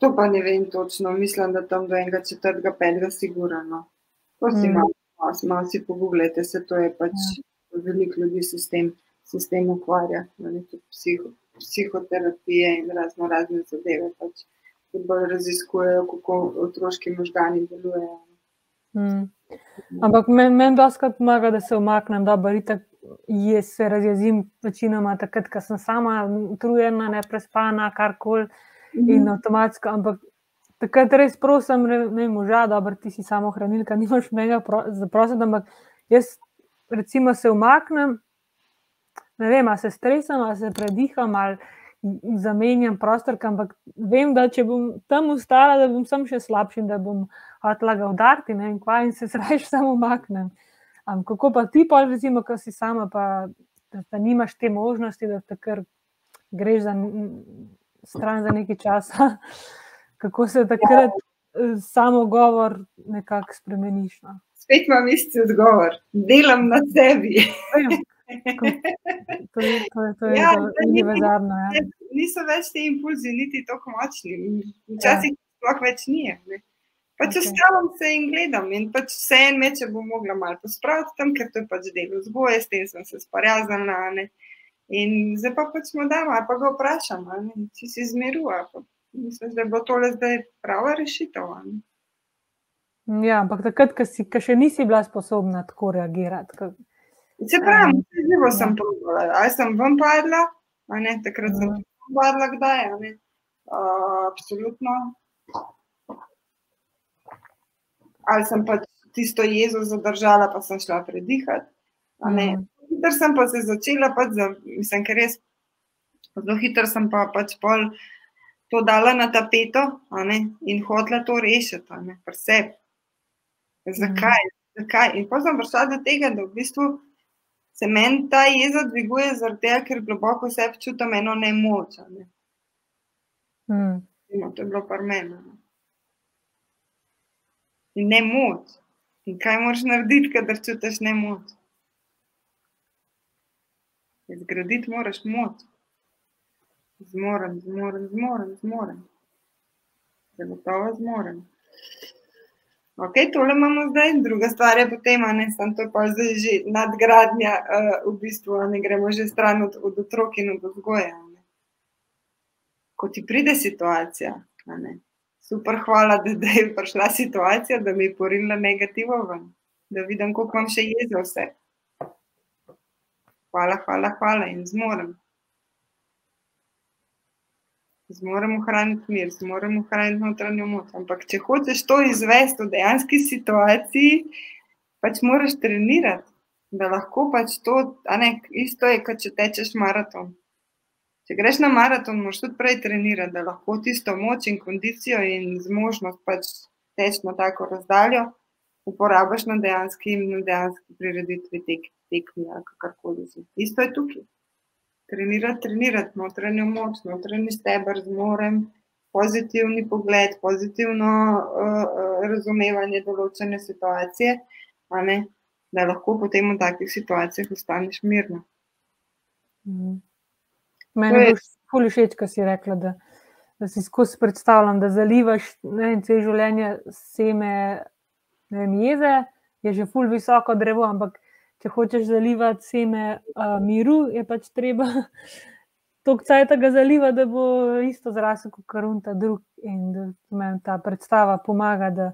To pa ne vem točno, mislim, da tam do enega četrtega, petega, sigurno. To si mm. malo, malo si pogooglete, se to je pač ja. veliko ljudi s tem s tem ukvarja, psiho, psihoterapije in razno razne zadeve. Pač, ki bolj raziskujejo, kako otroški možgani delujejo. Hmm. Ampak meni men doskrat pomaga, da se umaknem, da jaz se razjezim večinoma takrat, ko sem sama utrujena, ne prespana, karkoli mm. in avtomatsko. Ampak takrat res prosim, ne moža, da ti si samo hranilka, nimaš mega zaprositi, ampak jaz recimo se umaknem ne vem, ali se stresam, ali se prediham, ali zamenjam prostor, ampak vem, da če bom tam ustala, da bom sam še slabši, da bom hotela ga udariti ne, in kva in se srajš samo umaknem. Um, kako pa ti, pa recimo, ko si sama, pa da, da nimaš te možnosti, da takrat greš za stran za nekaj časa, kako se takrat ja. samo govor nekako spremeniš. No? Spet imam isti odgovor, delam na sebi. To je, to je, to je ja, univerzalno. Ja. Niso več ti impulzi, niti tako močni. Včasih ja. sploh več ni. Pač okay. ostavam se in gledam, in pač vse en meče bom mogla malo pospraviti tam, ker to je pač delo vzgoje, s tem sem se sparjazala. In zdaj pa pač smo dama, ali pa ga vprašam, ali si si zmerila. Mislim, da bo tole zdaj prava rešitev. Ja, ampak takrat, ko še nisi bila sposobna tako reagirati. Se pravi, um, živo sem ja. provala. Ali sem vam padla, ne, takrat sem vam ja. padla, kdaj je. Uh, absolutno. Ali sem pa tisto jezo zadržala, pa sem šla predihati. Mm. Hitro sem pa se začela, pač za, mislim, ker res zelo hitro sem pa pač pol to dala na tapeto ne, in hodila to rešiti, ne, pri sebi. Zakaj? Mm. Zakaj? In pa sem prišla do tega, da v bistvu se meni ta jeza dviguje, tega, ker globoko sebi čutim eno nemoč. Ne. Hmm. No, to je bilo par meni. Ne moč. In kaj moraš narediti, kadar čutiš nemoč? Zgraditi moraš moč. Zmoren, zmoren, zmoren, zmoren. Zagotovo zmoren. Ok, tole imamo zdaj, druga stvar je potem, ne samo to, pa zdaj že nadgradnja, uh, v bistvu, ne gremo že stran od, od otrok in od vzgoja. Ko ti pride situacija, super, hvala, da, da je prišla situacija, da mi je porila negativo ven, da vidim, koliko imam še jeze vse. Hvala, hvala, hvala in zmorem. Zmorem ohraniti mir, zmorem ohraniti notranjo moč. Ampak, če hočeš to izvesti v dejanski situaciji, pač moraš trenirati, da lahko pač to, a ne, isto je, kot če tečeš maraton. Če greš na maraton, moraš tudi prej trenirati, da lahko tisto moč in kondicijo in zmožnost pač teč na tako razdaljo uporabiš na dejanski in na dejanski prireditvi tek, tekmi ali kakorkoli. Isto je tukaj trenirati, trenirati notranjo moč, notranji steber, zmorem, pozitivni pogled, pozitivno uh, razumevanje določene situacije, ne, da lahko potem v takih situacijah ostaneš mirno. Mm. Meni je bilo všeč, kar si rekla, da, da si skozi predstavljam, da zalivaš vse življenje seme vem, jeze, je že ful visoko drevo, ampak če hočeš zalivati seme uh, miru, je pač treba toliko časa ga zalivati, da bo isto zrasel kot karunta drug. In da meni ta predstava pomaga, da,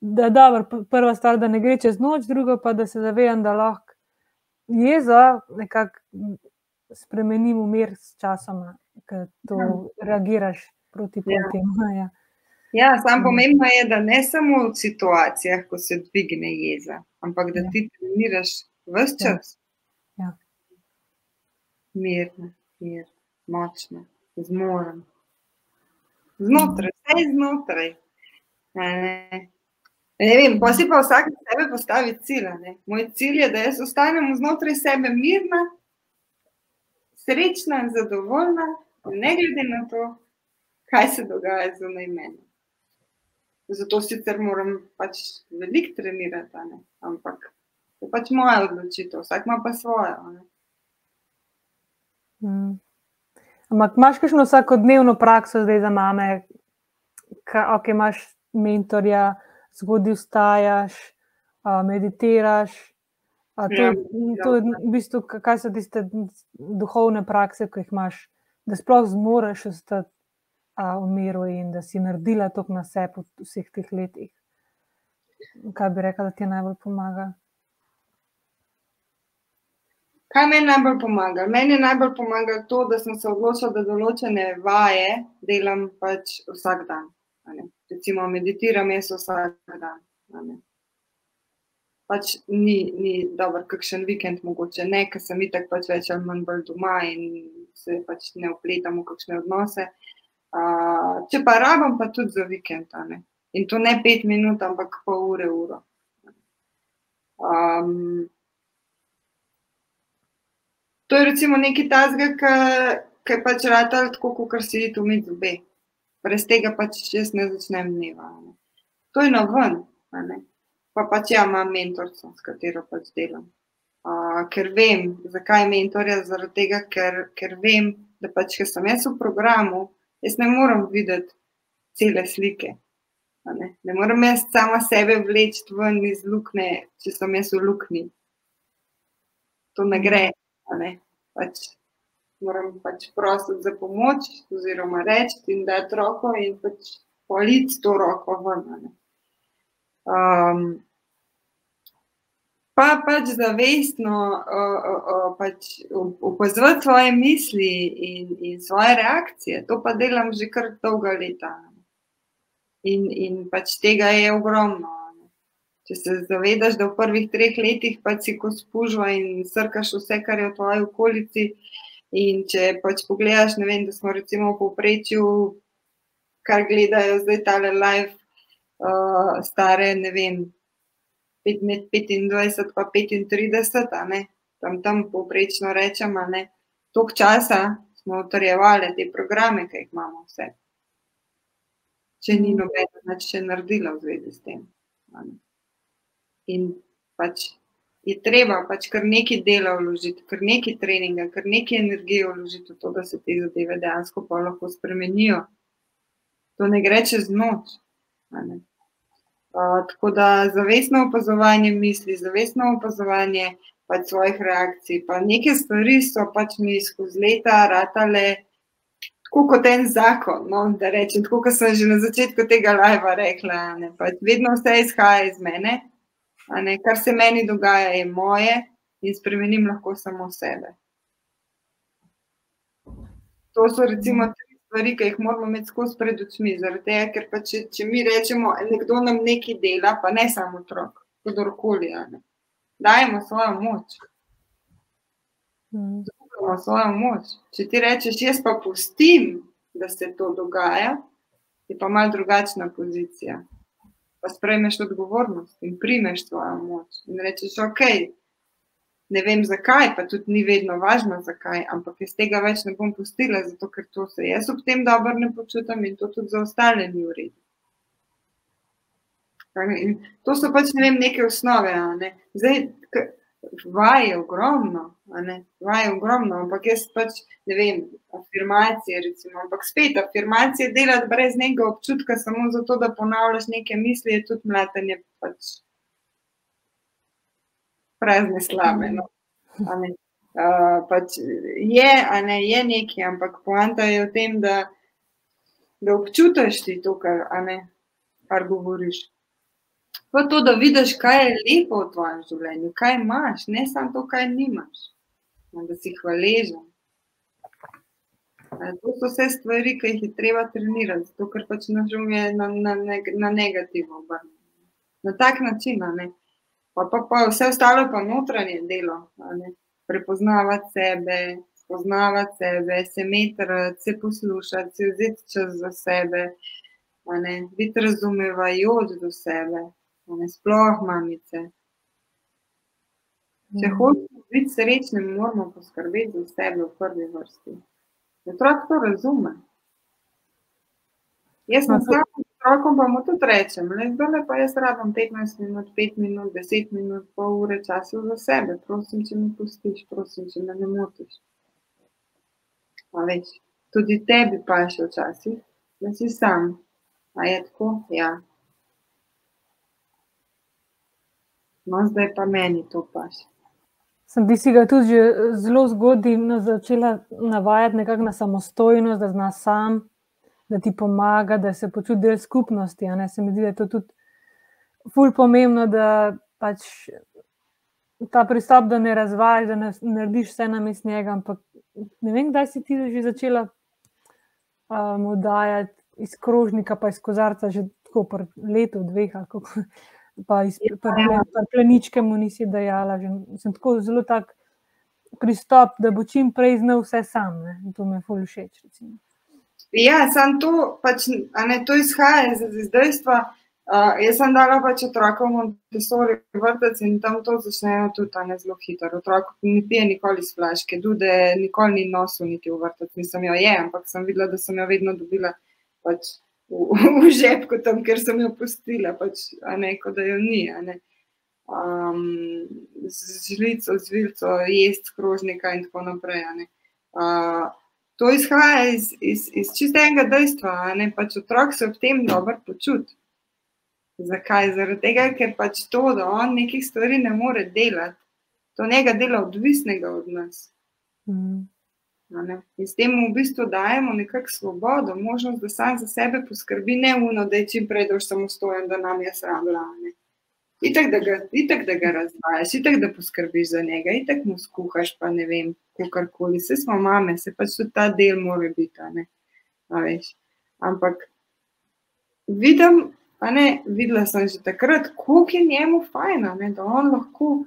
da je dobro. Prva stvar, da ne gre čez noč, druga pa, da se zavedam, da lahko jezo nekako spremenim v mir s časom, ker to ja. reagiraš proti ja. temu. Ja. Ja, samo pomembno je, da ne samo v situacijah, ko se dvigne jeza, ampak da ja. ti treniraš vse ja. čas. Ja. Mirno, mir, močno, zmoren. Znotraj, vse znotraj. Ne, ne vem, pa si pa vsak sebe postavi cilj. Moj cilj je, da jaz ostanem znotraj sebe mirna, srečna in zadovoljna, ne glede na to, kaj se dogaja zunaj mene. Zato sicer moram pač veliko trenirati, ne? ampak to je pač moja odločitev, vsak ima pa svojo. Hmm. Ampak imaš kakšno vsakodnevno prakso zdaj za mame, ki okay, imaš mentorja, zgodaj vstajaš, meditiraš. To, ja, to je v bistvu, kaj so tiste duhovne prakse, ki jih imaš, da sploh zmoreš ostati v miru in da si naredila to na sebe v vseh teh letih. Kaj bi rekla, da ti najbolj pomaga? Kaj meni najbolj pomaga? Meni najbolj pomaga to, da sem se odločila, da določene vaje delam pač vsak dan. Recimo, meditiram jaz vsak dan. Pač ni, ni dobro, kakšen vikend, mogoče ne, ker sem itak pač več ali manj bolj doma in se pač ne upletam v kakšne odnose. Uh, če pa rabim, pa tudi za vikend. In to ne pet minut, ampak pol ure, uro. Um, to je recimo nekaj tazga, ki je pač rad tako, kot si ti umiti zobe. Brez tega pač jaz ne začnem dneva. Ne. To je na ven, pa pač ja, imam mentorico, s katero pač delam. Uh, ker vem, zakaj je mentorja, zaradi tega, ker, ker vem, da pač, ker sem jaz v programu, jaz ne morem videti cele slike. Ne? ne morem jaz sama sebe vleči ven iz luknje, če sem jaz v luknji. To ne gre. Ne? Pač, moram pač prositi za pomoč, oziroma reči da je roko in pač politi to roko ven. Um, pa pač zavestno uh, uh, pač opazovati svoje misli in, in svoje reakcije. To pa delam že kar dolga leta. In, in pač tega je ogromno. Če se zavedaš, da v prvih treh letih pač si kot spužva in srkaš vse, kar je v tvoji okolici. In če pač pogledaš, ne vem, da smo recimo v povprečju, kar gledajo zdaj tale live, uh, stare, ne vem, med 25 in 35, ne, tam, tam poprečno rečemo, toliko časa smo utrjevali te programe, ki jih imamo vse. Če ni nobeno, da če naredila v zvezi s tem. In pač je treba pač kar nekaj dela vložiti, kar nekaj treninga, kar nekaj energije vložiti v to, da se te zadeve dejansko pa lahko spremenijo. To ne gre čez noč. Uh, tako da zavestno opazovanje misli, zavestno opazovanje pač svojih reakcij, pa neke stvari so pač mi skozi leta ratale tako kot en zakon. No, da rečem, tako kot sem že na začetku tega live rekla, ne, pač vedno vse izhaja iz mene, ne, kar se meni dogaja, je moje in spremenim lahko samo sebe. To so recimo tri stvari, ki jih moramo imeti skozi pred očmi. Zaradi tega, ker pa če, če mi rečemo, nekdo nam nekaj dela, pa ne samo otrok, kdorkoli, dajemo svojo moč. Mm zaupamo svojo moč. Če ti rečeš, jaz pa pustim, da se to dogaja, je pa malo drugačna pozicija. Pa sprejmeš odgovornost in primeš svojo moč. In rečeš, ok, ne vem zakaj, pa tudi ni vedno važno zakaj, ampak iz tega več ne bom pustila, zato ker to se jaz ob tem dobro ne počutim in to tudi za ostale ni v redu. In to so pač ne vem, neke osnove. Ne? Zdaj, vaj je ogromno, vaj je ogromno, ampak jaz pač ne vem, afirmacije, recimo, ampak spet afirmacije delati brez nekega občutka, samo zato, da ponavljaš neke misli, je tudi mlatenje pač prazne slabe. No. Uh, pač je, a ne je nekaj, ampak poanta je v tem, da, da občutiš ti to, kar, ne, kar govoriš. Pa to, da vidiš, kaj je lepo v tvojem življenju, kaj imaš, ne samo to, kaj nimaš. Da si hvaležen. To so vse stvari, ki jih je treba trenirati, zato ker pač naš um je na, na, na negativno obrnjen. Na tak način, ne. Pa, pa, pa vse ostalo je pa notranje delo, prepoznavati sebe, spoznavati sebe, se metrati, se poslušati, se vzeti čas za sebe, biti razumevajoč do sebe sploh mamice. Če mm. hočemo biti srečni, moramo poskrbeti za sebe v prvi vrsti. Otrok to razume. Jaz sem sam otrokom, pa mu tudi rečem, le zdaj pa jaz rabim 15 minut, 5 minut, 10 minut, pol ure časa za sebe. Prosim, če me pustiš, prosim, če me ne motiš. A veš, tudi tebi pa še včasih, da si sam. A je tako? Ja, No, zdaj pa meni to paš. Sem bi si ga tudi že zelo zgodaj začela navajati na samostojnost, da zna sam, da ti pomaga, da se počuti del skupnosti. Se mi zdi, da je to tudi ful pomembno, da pač ta pristop, da ne razvajaš, da ne narediš vse na mestu njega. Ampak ne vem, kdaj si ti že začela um, oddajati iz krožnika, pa iz kozarca, že tako po letu, dveh. pa iz pleničke mu nisi dajala. Že, sem tako zelo tak pristop, da bo čim prej znal vse sam. Ne? To mi je ful všeč. Recimo. Ja, sem to, pač, ne, to izhaja iz, dejstva. Uh, jaz sem dala pač otrokom Montessori vrtec in tam to začnejo tudi ne, zelo hitro. Otrok ni pije nikoli iz flaške, dude nikoli ni nosil niti v vrtec, nisem jo je, ampak sem videla, da sem jo vedno dobila pač v, v žepku, tam, ker sem jo pustila, pač, ne, da jo ni. Um, z žlico, z vilco, jesti krožnika in tako naprej. Uh, to izhaja iz, iz, iz čistega dejstva, da pač otrok se ob tem dobro počuti. Zakaj? Zaradi tega, ker pač to, da on nekih stvari ne more delati, to njega dela odvisnega od nas. Mm. In s tem v bistvu dajemo nekakšno svobodo, možnost, da sam za sebe poskrbi, ne uno, da je čim prej dož samostojen, da nam je sramo. Itak, da ga, itak, da ga razvajaš, itak, da poskrbiš za njega, itak mu skuhaš, pa ne vem, kakorkoli. Vse smo mame, se pač tudi ta del mora biti. Ampak vidim, ne, videla sem že takrat, koliko je njemu fajn, da on lahko,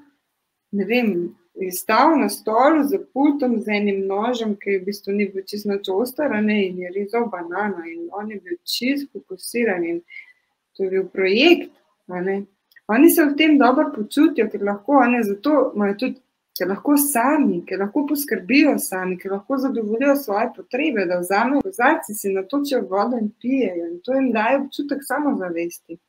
ne vem, je stal na stolu z pultom, z enim nožem, ki v bistvu ni bil čisto čostar, in je rezal banano, in on je bil čisto fokusiran. In to je bil projekt. Oni se v tem dobro počutijo, ker lahko, ne, zato imajo tudi. Ker lahko sami, ker lahko poskrbijo sami, ker lahko zadovoljijo svoje potrebe, da vzamejo kozarce, si natočijo vodo in pijejo. In to jim daje občutek samozavesti.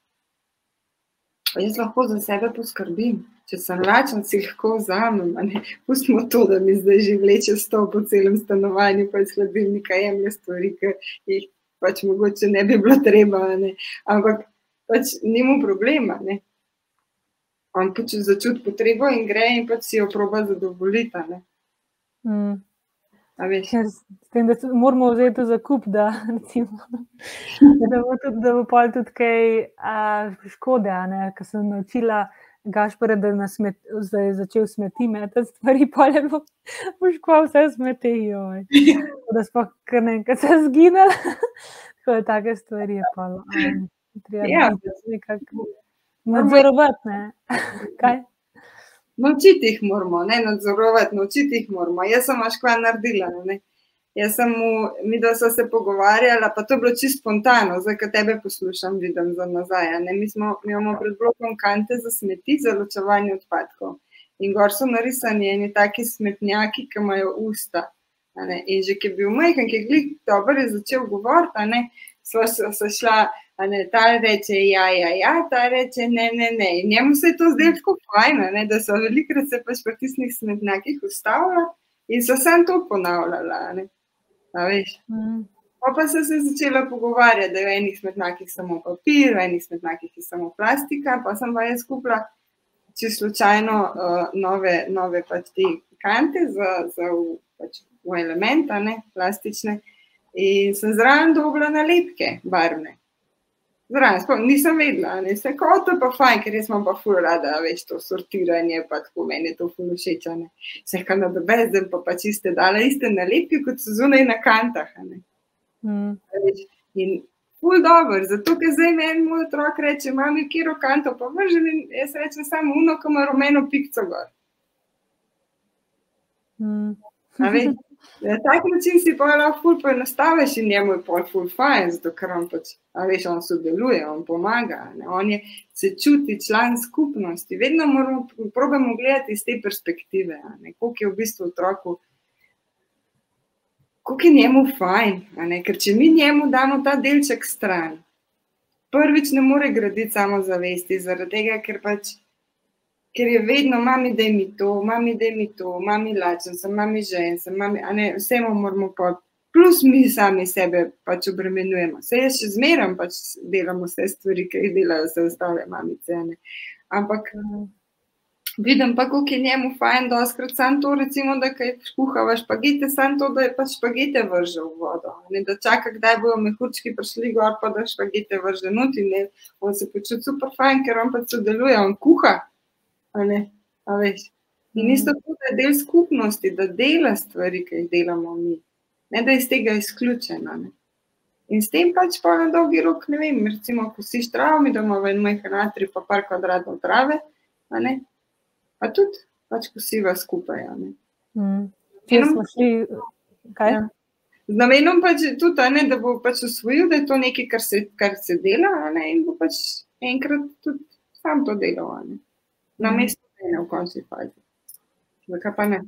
jaz lahko za sebe poskrbim. Če sem lačen, si lahko vzamem. Pustimo to, da mi zdaj že vleče sto po celem stanovanju, pa iz hladilnika jemlje stvari, ki jih pač mogoče ne bi bilo treba. Ne. Ampak pač nima problema. Ne. On pač začuti potrebo in gre in pač si jo proba zadovoljiti. Mm. Ker s tem, da moramo vzeti za kup, da, recimo, da bo tudi, da bo tudi kaj a, škode. Ker sem naučila Gašpore, da smet, je začel smeti metati stvari, pa je bilo škoda, vse smeti. Da smo kar nekaj se zginili. Tako je take stvari. Je pa, um, Ja. nekako nadzorovati. Ne? Kaj? Naučiti jih moramo, ne nadzorovati, naučiti jih moramo. Jaz sem až kva naredila. Ne. Jaz sem mu, mi da so se pogovarjala, pa to je bilo čisto spontano, zdaj, ko tebe poslušam, vidim za nazaj. Ne. Mi, smo, mi imamo pred blokom kante za smeti, za ločevanje odpadkov. In gor so narisani eni taki smetnjaki, ki imajo usta. In že ki je bil majhen, ki je glik dobro je začel govoriti, sva so šla, ne, ta reče ja, ja, ja, ta reče ne, ne, ne. In njemu se je to zdelo tako fajn, a ne, da so velikrat se pač pri tistih smetnjakih ustavila in so samo to ponavljala. ne. A veš. Mm. Pa pa so se začela pogovarjati, da je v enih smetnjakih samo papir, v enih smetnjakih je samo plastika, pa sem pa jaz kupila čisto slučajno uh, nove, nove pač te kante za, za v, pač v element, a ne plastične. In sem zraven dobila nalepke barvne. Zraven, sploh nisem vedela, ne se kot to pa fajn, ker jaz imam pa ful rada, veš, to sortiranje, pa tako meni je to ful všeč, a ne. Se ka na dobezdem pa pač iste dala iste nalepke, kot so zunaj na kantah, ne. Mm. In ful dobro, zato ker zdaj meni moj otrok reče, mami, kjer kanto pa vržem in jaz rečem samo uno, ko ima rumeno pikco gor. Mm. A veš. Na tak način si pa lahko ful poenostaviš in njemu je pol ful fajn, zato ker on pač, a veš, on sodeluje, on pomaga, ne? on je, se čuti član skupnosti. Vedno moramo, probamo gledati iz te perspektive, ne, koliko je v bistvu otroku, koliko je njemu fajn, ne, ker če mi njemu damo ta delček stran, prvič ne more graditi samozavesti, zaradi tega, ker pač ker je vedno, mami, da mi to, mami, da mi to, mami, lačen sem, mami, žen sem, mami, a ne, vsemu moramo pa, plus mi sami sebe pač obremenjujemo. Vse jaz še zmeram pač delamo vse stvari, ki jih delajo vse ostale mamice, ne. Ampak vidim pa, koliko je njemu fajn, doskrat sam to, recimo, da kaj kuhava špagete, sam to, da je pač špagete vrže v vodo, ne, da čaka, kdaj bojo mehurčki prišli gor, pa da špagete vrže not in ne, on se počuti super fajn, ker on pač sodeluje, on kuha, a ne, a veš. In isto to, da je del skupnosti, da dela stvari, ki jih delamo mi, ne da je iz tega izključena. Ne. In s tem pač pa na dolgi rok, ne vem, recimo, ko si travo, mi doma v en majhen atri, pa par kvadratov trave, a ne, pa tudi pač kosiva skupaj. Mm. Kje smo šli, kaj? Ja. Z namenom pač tudi, ne, da bo pač usvojil, da je to nekaj, kar se, kar se dela, ne, in bo pač enkrat tudi sam to delal, ne. Na mesto mene v končni fazi. Zakaj pa ne?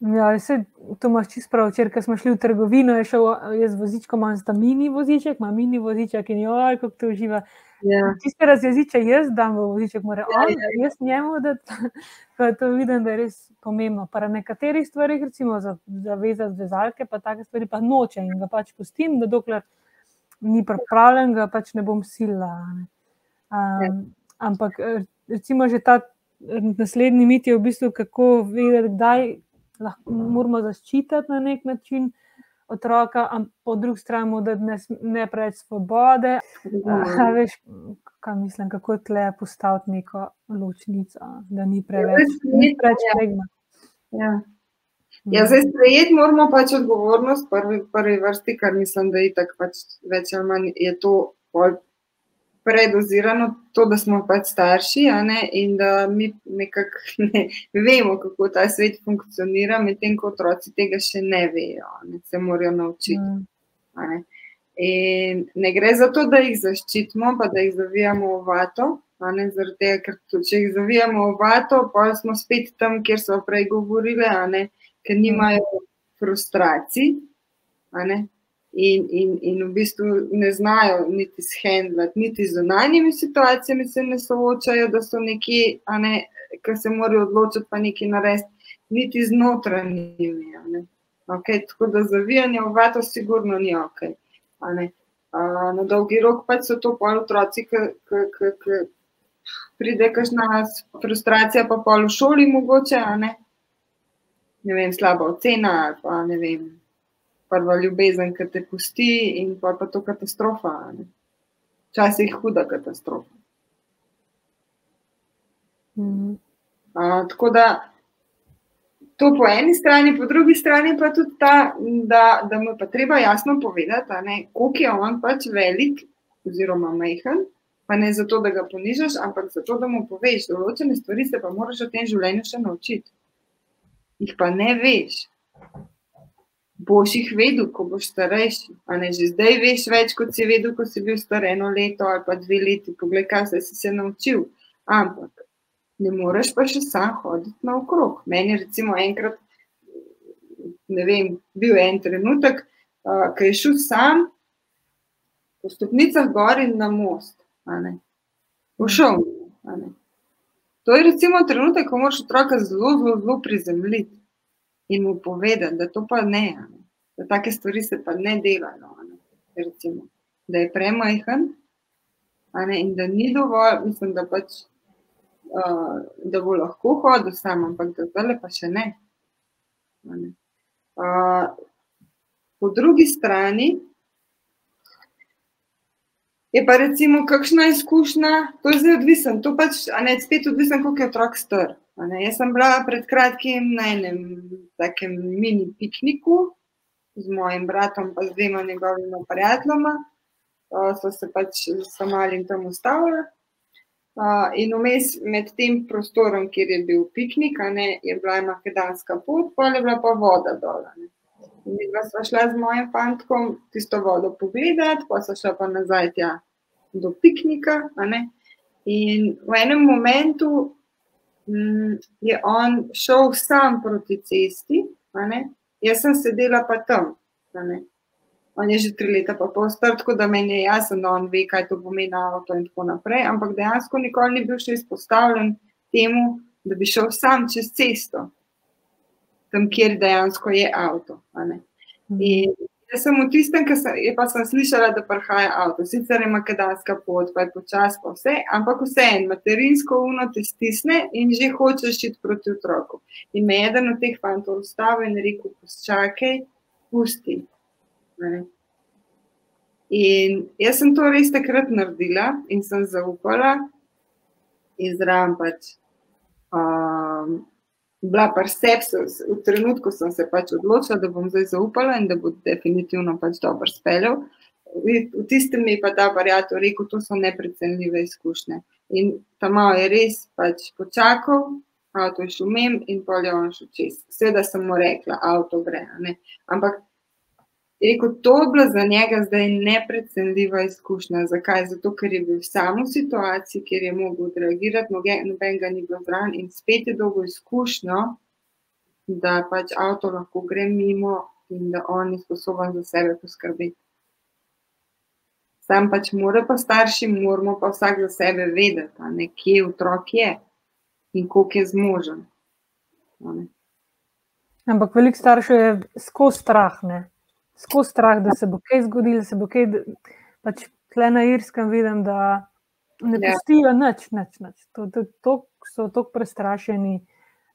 Ja, se, to imaš čisto prav. Ko smo šli v trgovino, je šel jaz z vozičkom, imam sta mini voziček, imam mini voziček in joj, kako to uživa. Ja. Tiste razjeziče jaz dam v voziček, mora Ja, on, ja, jaz njemu, da pa to vidim, da je res pomembno. Pa na nekaterih stvarih, recimo za, za vezati vezalke, pa take stvari pa noče in ga pač pustim, da dokler ni pripravljen, ga pač ne bom silila. a ne. Ja. Um, ampak eh, recimo že ta naslednji mit je v bistvu, kako vedeti, kdaj lahko moramo zaščititi na nek način otroka, ampak po drugi strani mu dati ne, ne preveč svobode. A, veš, kaj mislim, kako tle postaviti neko ločnico, da ni preveč, ni preveč ja. pregma. Ja. Ja, zdaj sprejeti moramo pač odgovornost v prvi, prvi vrsti, kar mislim, da je tako pač več ali manj je to pol predozirano, to, da smo pač starši, ne, in da mi nekako ne vemo, kako ta svet funkcionira, medtem ko otroci tega še ne vejo, ne, se morajo naučiti. Mm. Ne. In ne gre za to, da jih zaščitimo, pa da jih zavijamo v vato. a Ne, zaradi tega, ker to, če jih zavijamo v vato, pa smo spet tam, kjer smo prej govorili, a ne, ker nimajo frustracij. A. In, in, in v bistvu ne znajo niti shendlati, niti z zunanjimi situacijami se ne soočajo, da so neki, ne, ki se morajo odločiti, pa nekaj narediti, niti z notranjimi. Okay, tako da zavijanje v vato, sigurno ni ok. Na dolgi rok pa so to pol otroci, ki pride kakšna frustracija, pa pol v šoli mogoče, ne? ne vem, slaba ocena ali pa ne vem, prva ljubezen, ki te pusti in pa, pa to katastrofa. Včasih huda katastrofa. Mm. A, tako da to po eni strani, po drugi strani pa tudi ta, da, da mu pa treba jasno povedati, koliko je on pač velik oziroma majhen. Pa ne zato, da ga ponižaš, ampak zato, da mu poveš, določene stvari se pa moraš v tem življenju še naučiti. Jih pa ne veš. Boš jih vedel, ko boš starejši. Ne že zdaj veš več, kot si vedel, ko si bil star eno leto ali pa dve leti. Poglej, kaj si se naučil. Ampak ne moreš pa še sam hoditi naokrog. Meni je recimo enkrat, ne vem, bil en trenutek, uh, ki je šel sam po stopnicah gor in na most. Ušel. To je recimo trenutek, ko moraš otroka zelo, zelo, zelo prizemljiti in mu povedati, da to pa ne, ne. Da take stvari se pa ne delajo. Recimo, da je premajhen in da ni dovolj, mislim, da, pač, uh, da bo lahko hodil sam, ampak da zdaj pa še ne. ne. Uh, po drugi strani, Je pa recimo kakšna izkušnja, to je zdaj odvisno, to pač, ne spet odvisno, koliko je otrok star. Jaz sem bila pred kratkim na enem takem mini pikniku z mojim bratom, pa z dvema njegovima prijateljoma, so se pač s malim tam ustavili. In vmes med tem prostorom, kjer je bil piknik, ne, je bila makedonska pot, pa je bila pa voda dol. Mi smo šli z mojim fantkom tisto vodo pogledati, pa so šli pa nazaj tja do piknika. In v enem momentu mm, je on šel sam proti cesti, jaz sem sedela pa tam. On je že tri leta pa pol star, tako da meni je jasno, da on ve, kaj to pomeni avto in tako naprej. Ampak dejansko nikoli ni bil še izpostavljen temu, da bi šel sam čez cesto tam, kjer dejansko je avto. Mhm. In jaz sem v tistem, ki sem, pa sem slišala, da prihaja avto, sicer je makedonska pot, pa je počasno, pa vse, ampak vse en, materinsko uno te stisne in že hočeš iti proti otroku. In me je eden od teh fantov ustavil in rekel: Počakaj, pusti. Ne? In jaz sem to res takrat naredila in sem zaupala, izraven pač. Um, bila pa sepsis, v trenutku sem se pač odločila, da bom zdaj zaupala in da bo definitivno pač dobro speljal. V tistem mi je pa ta variator rekel, to so neprecenljive izkušnje. In ta malo je res pač počakal, avto je šel mem in polje on šel čez. Seveda sem mu rekla, avto gre. Ampak Rekel, to je bila za njega zdaj neprecenljiva izkušnja. Zakaj? Zato, ker je bil sam v situaciji, kjer je mogel odreagirati, noben ga ni bilo zraven in spet je dolgo izkušnjo, da pač avto lahko gre mimo in da on je sposoben za sebe poskrbeti. Sam pač mora pa starši, moramo pa vsak za sebe vedeti, ne, kje otrok je in koliko je zmožen. Ampak veliko staršev je skozi strah. Ne? Skozi strah, da se bo kaj zgodilo, da se bo kaj. Pač tle na Irskem vidim, da ne ja. pustijo nič, nič, nič. To, to, to so tako prestrašeni,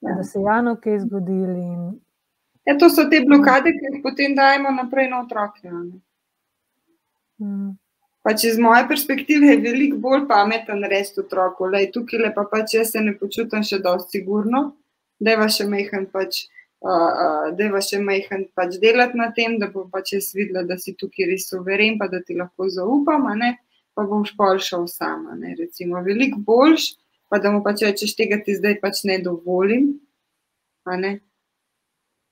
ja. da se jano kaj zgodilo. In... Ja, to so te blokade, ki jih potem dajemo naprej na otroke. Hmm. Pač iz moje perspektive je veliko bolj pameten reči otroku, da je tukaj lepa, pač jaz se ne počutim še dosti sigurno, da je vaš mehen pač da je še majhen pač delati na tem, da bom pač jaz videla, da si tukaj res soveren, pa da ti lahko zaupam, pa bom špol šel sama. Ne? Recimo, veliko boljš, pa da mu pač rečeš, tega ti zdaj pač ne dovolim. Ne?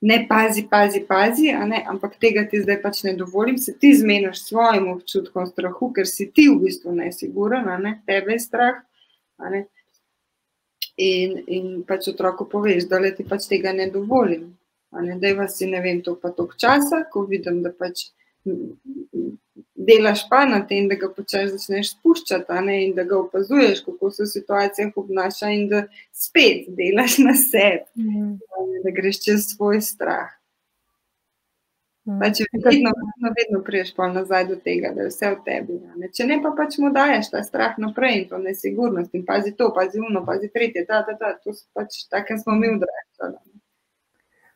ne pazi, pazi, pazi, ampak tega ti zdaj pač ne dovolim, se ti zmeniš svojim občutkom strahu, ker si ti v bistvu nesiguren, ne? tebe je strah. In, in pač otroku poveš, da ti pač tega ne dovolim. Ne, da je vas, ne vem, to pa toliko časa, ko vidim, da pač delaš pa na tem, da ga počeš začneš spuščati ne, in da ga opazuješ, kako se v situacijah obnaša, in da spet delaš na sebi, mm. da greš čez svoj strah. Mm. Pa če vedno, vedno, vedno priješ pa nazaj do tega, da je vse v tebi. Ne. Če ne, pa pač mu daješ ta strah naprej in to nesigurnost in pazi to, pazi uno, pazi tretje, ta, ta, ta, to pač tako smo mi odraščali.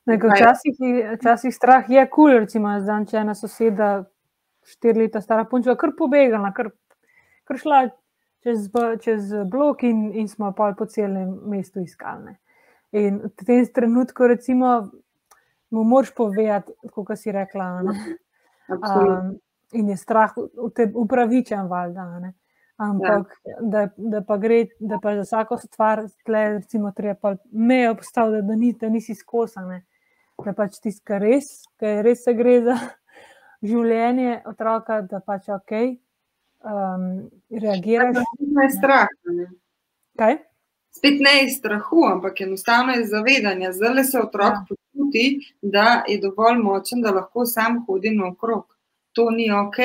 Včasih, včasih strah je kul, cool, recimo, zdan, če ena soseda štiri leta stara punčka, kar pobegala, kar, kar šla čez, čez blok in, in smo pa po celem mestu iskali. In v tem trenutku, recimo, mu moraš povedati, kot si rekla. Um, in je strah upravičen, valjda. Ampak, ja. da, da pa gre, da pa za vsako stvar, tle, recimo, treba pa mejo postaviti, da, da, ni, da nisi skosane. Da pač tisti, kar res, kar res se gre za, življenje otroka, da pač ok, um, reagiraš. Ne, strah. Ne. Kaj? Spet ne iz strahu, ampak enostavno iz zavedanja. Zdaj se otrok ja. počuti, da je dovolj močen, da lahko sam hodi naokrog. To ni ok.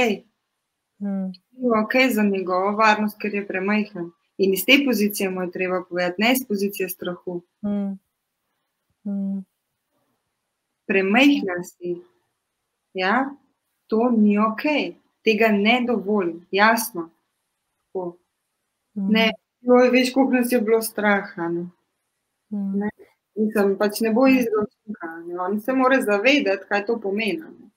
Hmm. Ni ok za njegovo varnost, ker je premajhen. In iz te pozicije mu je treba povedati, ne iz pozicije strahu. Hmm. Hmm. Premajhen si. Ja? to ni ok, tega ne dovolim, jasno. Tako. Ne, mm. veš, koliko nas je bilo strah. Ne? Mm. Ne? Mislim, pač ne bo izročnika. On se mora zavedati, kaj to pomeni. Ne?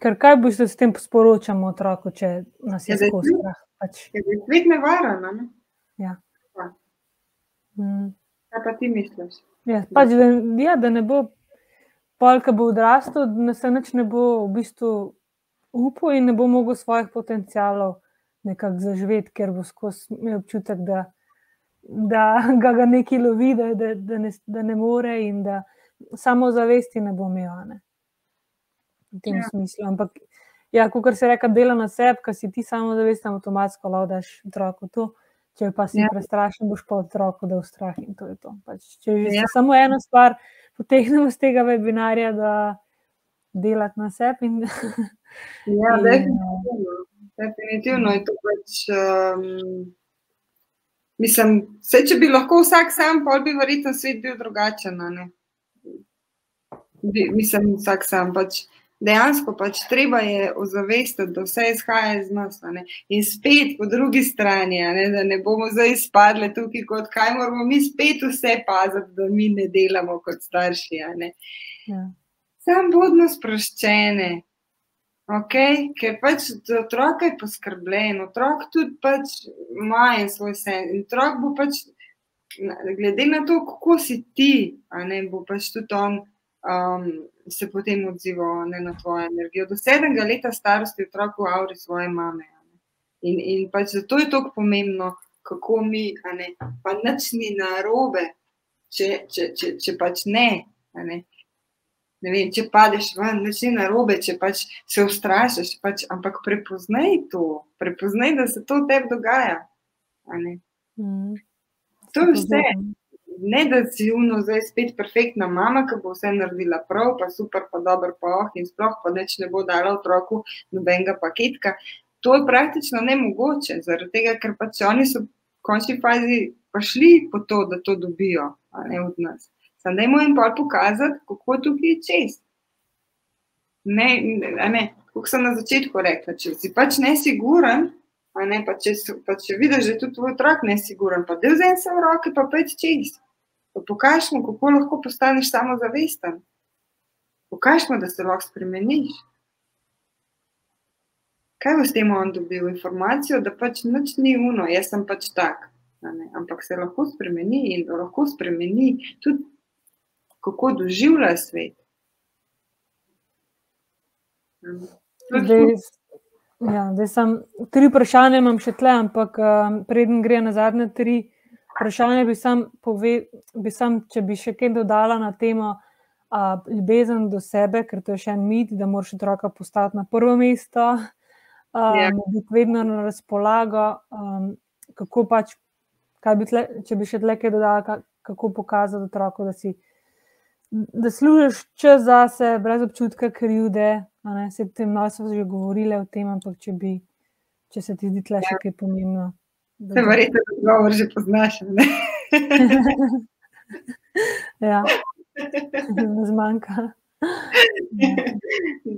Ker kaj boš s tem sporočamo otroku, če nas je tako strah? Pač. Je svet nevaren. Ne? Ja. Mm. Kaj pa ti misliš? Ja, pač, da, ja, da ne bo pol, ki bo odrastel, da se nič ne bo v bistvu upal in ne bo mogel svojih potencialov nekako zaživeti, ker bo skozi imel občutek, da, da ga, ga nekaj lovi, da, da, da, ne, da ne more in da samo zavesti ne bo imel. Ne? V tem ja. smislu. Ampak, ja, kot se reče, dela na sebi, ki si ti samo zavesti, avtomatsko laudaš otroku to. Če pa si ja. prestrašen, boš pa otroku, da je v strah in to je to. Pač, če že ja. samo eno stvar, potegnemo z tega webinarja, da delati na sebi. In, ja, in, definitivno. Definitivno je to pač. Um, mislim, vse, če bi lahko vsak sam, pa bi verjetno svet bil drugačen. Bi, mislim, vsak sam pač dejansko pač treba je ozavestiti, da vse izhaja iz nas. In spet po drugi strani, ne, da ne bomo zdaj izpadli tukaj, kot kaj moramo mi spet vse paziti, da mi ne delamo kot starši. Ja. Sam bodno sproščene. Okay? Ker pač za otroka je poskrbljen, otrok tudi pač ima svoj sen. In otrok bo pač, glede na to, kako si ti, ne, bo pač tudi on um, se potem odzival ne, na tvojo energijo. Do sedmega leta starosti je otrok v avri svoje mame. In, in pač zato je tako pomembno, kako mi, ne, pa nič ni na robe, če, če, če, če pač ne. Ne vem, če padeš ven, nič ni na robe, če pač se ustrašiš, pač, ampak prepoznaj to, prepoznaj, da se to v tebi dogaja. Mm. To je vse ne da si uno zdaj spet perfektna mama, ki bo vse naredila prav, pa super, pa dobro, pa oh, in sploh pa neč ne bo dala otroku nobenega paketka. To je praktično nemogoče, zaradi tega, ker pač oni so v končni fazi prišli po to, da to dobijo, a ne od nas. Sam dajmo jim pa pokazati, kako tukaj je čest. Ne, ne, kot sem na začetku rekla, če si pač nesiguren, ne, pa če, pa če vidiš, da je tudi tvoj otrok nesiguren, pa da vzemi se v roke, pa pet čest. Pokažemo, kako lahko postaneš samozavesten. Pokažemo, da se lahko spremeniš. Kaj bo s tem on dobil? Informacijo, da pač nič ni uno, jaz sem pač tak. Ampak se lahko spremeni in da lahko spremeni tudi, kako doživlja svet. Zdaj, ja, zdaj sem tri vprašanja, imam še tle, ampak um, preden gre na zadnje tri. Vprašanje bi sam, pove, bi sam, če bi še kaj dodala na temo uh, ljubezen do sebe, ker to je še en mit, da moraš otroka postaviti na prvo mesto, um, yeah. biti vedno na razpolago. Um, kako pač, bi tle, če bi še tle kaj dodala, kako pokazati otroku, da si. Da služiš čas za sebe, brez občutka krivde, Se tem malo smo že govorili o tem, ampak če, bi, če se ti zdi tle še kaj pomembno. Se verjetno odgovor že poznaš, ne? ja, zmanjka.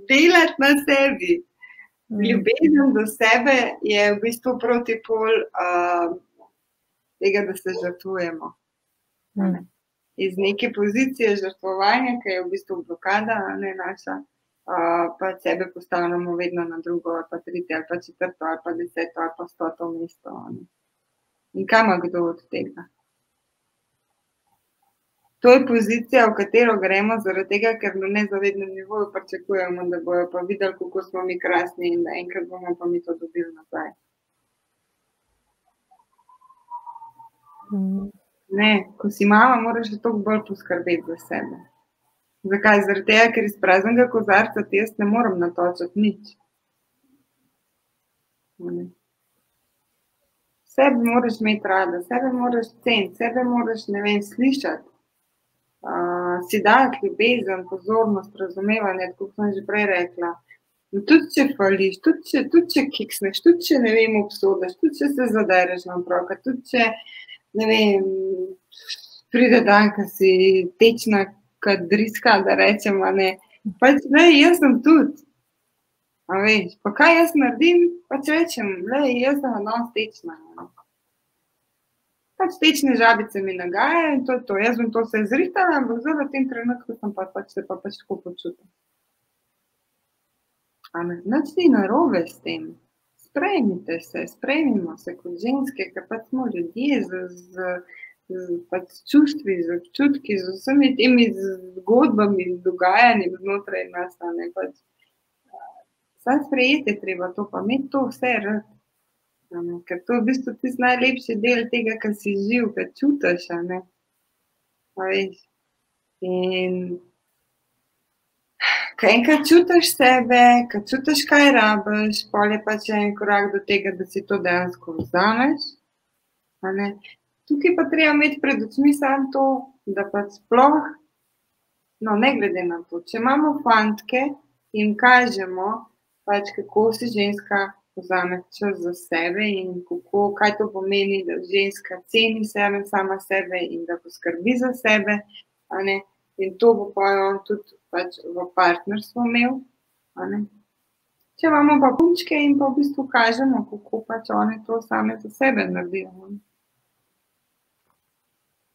Delati na sebi. Ljubezen do sebe je v bistvu protipol uh, tega, da se žrtvujemo. Mm. Iz neke pozicije žrtvovanja, ki je v bistvu blokada, ne naša, uh, pa sebe postavljamo vedno na drugo, ali pa tretje, ali pa četrto, ali pa deseto, ali pa stoto mesto. Ne. In kam kdo od tega? To je pozicija, v katero gremo, zaradi tega, ker na nezavednem nivoju pričakujemo, da bojo pa videli, kako smo mi krasni in da enkrat bomo pa mi to dobili nazaj. Mm. Ne, ko si mama, moraš še toliko bolj poskrbeti za sebe. Zakaj? Zaradi tega, ker iz praznega kozarca ti jaz ne morem natočiti nič. Sebe moraš imeti rada, sebe moraš ceniti, sebe moraš, ne vem, slišati si dati ljubezen, pozornost, razumevanje, kot sem že prej rekla. In tudi če hvališ, tudi če, tudi če kiksneš, tudi če ne vem, obsodiš, tudi če se zadereš na otroka, tudi če ne vem, pride dan, ko si tečna, kot driska, da rečem, ne. Pač, ne, jaz sem tudi. A veš, pa kaj jaz naredim, pač rečem, le, jaz sem danes tečna. Ne pač tečne žabice mi nagajajo in to je to. Jaz bom to se zritala, ampak zdaj v tem trenutku sem pa pač se pa pač tako počutila. Noč ni narobe s tem. Sprejmite se, sprejmimo se kot ženske, ker pač smo ljudje z, z, z pač čustvi, z občutki, z vsemi temi zgodbami, dogajanji znotraj nas. Pač, Sam sprejeti treba to, pa imeti to vse rad. Ker to je v bistvu tisti najlepši del tega, kar si živ, kar čutiš. In ko enkrat čutiš sebe, ko čutiš, kaj rabiš, pol je pač en korak do tega, da si to dejansko vzameš. Tukaj pa treba imeti pred očmi samo to, da pač sploh, no, ne glede na to, če imamo fantke in kažemo, pač kako si ženska vzame čas za sebe in kako, kaj to pomeni, da ženska ceni sebe, sama sebe in da poskrbi za sebe. In to bo pa on tudi pač v partnerstvu imel. Če imamo pa punčke in pa v bistvu kažemo, kako pač one to same za sebe naredijo.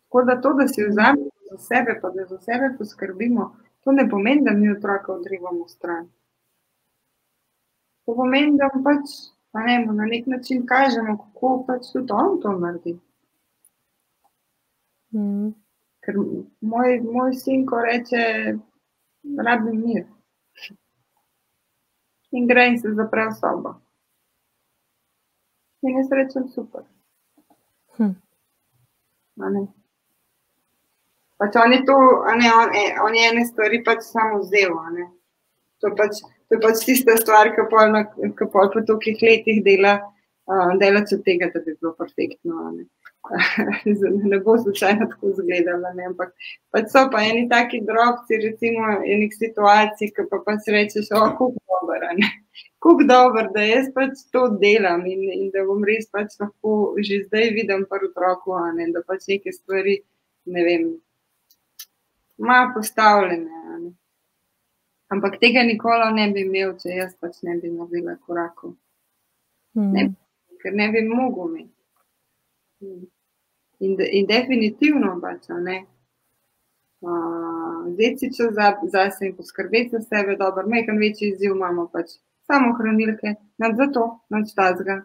Tako da to, da si vzamemo za sebe, pa da za sebe poskrbimo, to ne pomeni, da mi otroka odrivamo stran. To pomeni, da pač, ne, na nek način kažemo, kako pač tudi on to naredi. Mm. Ker moj, moj sin, ko reče, rabim mir. In gre in se zapre v sobo. In jaz rečem, super. Hm. Pač on je to, ne, on, on je ene stvari pač samo vzel. To je pač To je pač tista stvar, ki pa po tolikih letih dela, uh, dela od tega, da bi bilo perfektno. Ne, ne bo slučajno tako izgledalo. Ampak pač so pa eni taki drobci, recimo, enih situacij, ki pa pač rečeš, da je kuk dober. Kuk dober, da jaz pač to delam in, in da bom res pač lahko že zdaj vidim prvo otroku, da pač neke stvari, ne vem, ima postavljene. Ampak tega nikoli ne bi imel, če jaz pač ne bi naredila korakov. Mm. Ne, ker ne bi mogel imeti. In, in definitivno pač, ne. Vzeti si čas za, za sebe in poskrbeti za sebe, dobro, majhen večji izziv imamo pač samo hranilke, nad za to, nad štazga.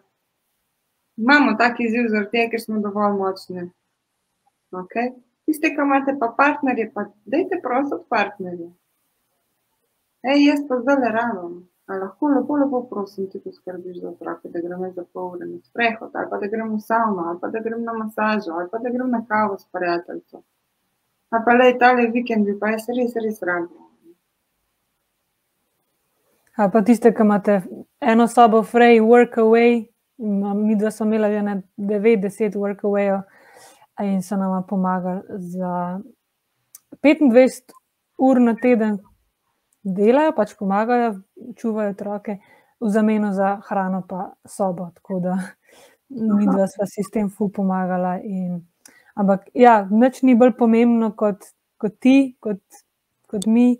Imamo tak izziv zaradi tega, ker smo dovolj močni. Okay? Tiste, ki imate pa partnerje, pa dajte prositi partnerje. Ej, jaz pa zdaj le rabim. Lahko lepo, lepo prosim, ti poskrbiš za otroke, da gremo za pol ure na sprehod, ali pa da gremo savno, ali pa da gremo na masažo, ali pa da gremo na kavo s prijateljem. Ali pa le ta vikend bi pa jaz res, res rabim. Ali pa tiste, ki imate eno sobo, free, work away, mi dva smo imeli že 9-10 work away in so nam pomagali za 25 ur na teden, delajo, pač pomagajo, čuvajo otroke, v zameno za hrano, pa sobo. Tako da mi dva sva si s tem fu pomagala. In, ampak ja, nič ni bolj pomembno kot, kot ti, kot, kot mi.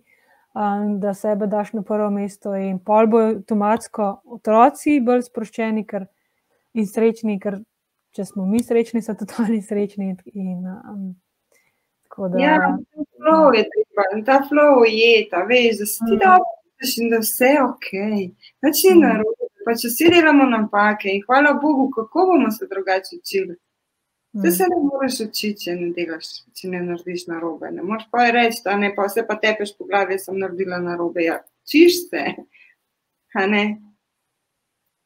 Um, da sebe daš na prvo mesto, in pol bo avtomatsko otroci bolj sproščeni ker, in srečni, ker če smo mi srečni, so tudi oni srečni. In, um, da, ja, flow je treba, in ta flow je ta, veš, da si ti mm. dobro, in da vse je ok. Pač ni mm. narobe, pač vsi delamo napake in hvala Bogu, kako bomo se drugače učili. Vse se ne moreš učiti, če ne delaš, če ne narediš narobe. Ne moreš pa reči, da ne, pa vse pa tepeš po glavi, sem naredila narobe. Ja, čiš se.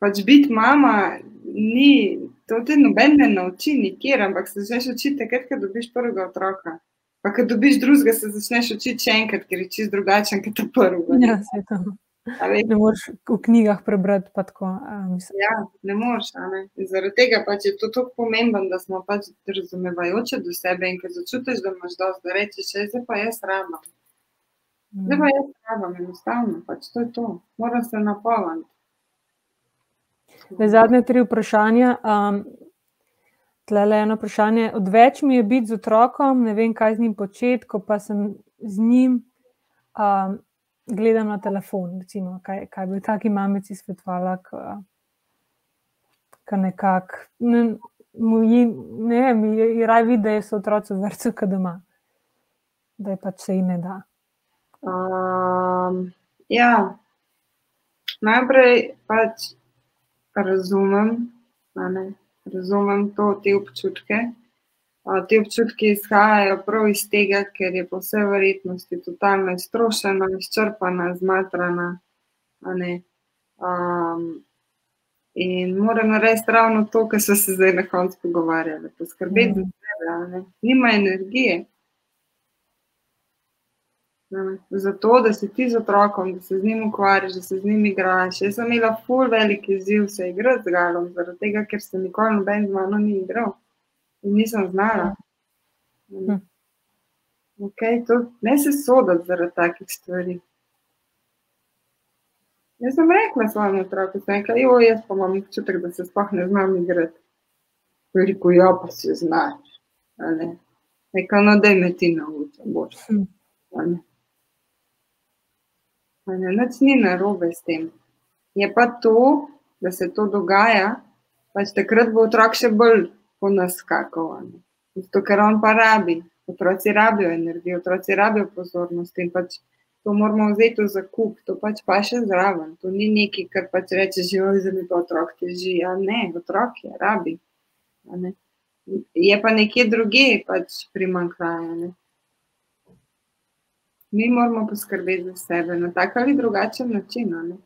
Pač biti mama ni, to te noben ne nauči nikjer, ampak se začneš učiti takrat, ko dobiš prvega otroka. Pa, ko dobiš drugega, se začneš učiti še enkrat, ker je čist drugačen kot ta prvega. Ja, se to. Ne moreš v knjigah prebrati. Tako, ja, ne moreš. Ne? Zaradi tega pač je to tako pomembno, da smo pač razumevajoči do sebe in ko začutiš, da imaš dosti, da rečeš, zdaj pa jaz rabim. Zdaj pa jaz rabim, enostavno. Pač to je to. Moram se napolniti. Zadnje tri vprašanja. Um, Tle je eno vprašanje. Odveč mi je biti z otrokom, ne vem, kaj z njim početi, ko pa sem z njim. Um, gledam na telefon, recimo, kaj, kaj bi taki mamici svetovala, ki nekako ne, ne vem, je raj vidi, da so otroci v vrtu, kad doma, da je pač se jim ne da. Um, ja, najprej pač razumem, razumem to, te občutke. Ti občutki izhajajo prav iz tega, ker je po vsej verjetnosti totalno iztrošena, izčrpana, zmatrana. Um, in mora narediti ravno to, kar so se zdaj na koncu pogovarjali. Poskrbeti mm. za sebe, nima energije. Zato, da si ti z otrokom, da se z njim ukvarjaš, da se z njim igraš. Jaz sem imela ful veliki izziv se igrati z galom, zaradi tega, ker se nikoli noben z mano ni igral in nisem znala. Hm. Okay, to, ne se soditi zaradi takih stvari. Jaz sem rekla svojemu otroku, da je to jaz, pa imam občutek, da se sploh ne znam igrati. Veliko jo pa si znaš. Nekaj, no, da me ti nauči. Hm. Nič ni narobe s tem. Je pa to, da se to dogaja, pač takrat bo otrok še bolj ponaskakovani. Zato, ker on pa rabi, otroci rabijo energijo, otroci rabijo pozornost in pač to moramo vzeti v zakup, to pač pa še zraven. To ni nekaj, kar pač reče, oj, za mi pa otrok teži. Ja, ne, otrok je, rabi. Ne? Je pa nekje druge pač primankljaje. Mi moramo poskrbeti za sebe na tak ali drugačen način. Ne?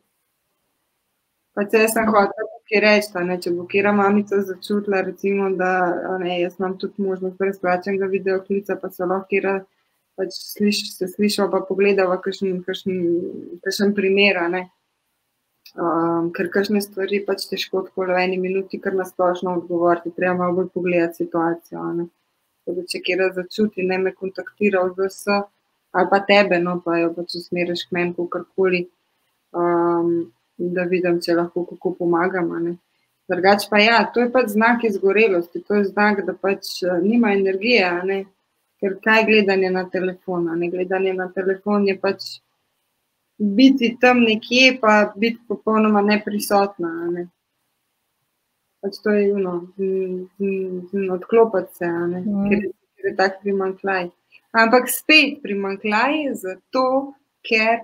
Pa če sem hotel tukaj reči, da če bo kera mamica začutila, recimo, da ne, jaz imam tudi možnost brezplačnega videoklica, pa se lahko kera pač sliš, se sliša, pa pogleda v kakšen, kakšen, kakšen primer. Um, ker kakšne stvari pač težko tako v eni minuti, kar nasplošno odgovoriti, treba malo bolj pogledati situacijo. Da, če kera začuti, ne me kontaktira v vse, ali pa tebe, no pa jo pač usmeriš k meni, kakorkoli. Um, da vidim, če lahko kako pomagam. Drugač pa ja, to je pač znak izgorelosti, to je znak, da pač eh, nima energije. Ker kaj je gledanje na telefon? Ne? Gledanje na telefon je pač biti tam nekje, pa biti popolnoma neprisotna. Ne? Pač to je eno, odklopiti se, mm. ker, ker je tak primankljaj. Ampak spet primankljaj je zato, ker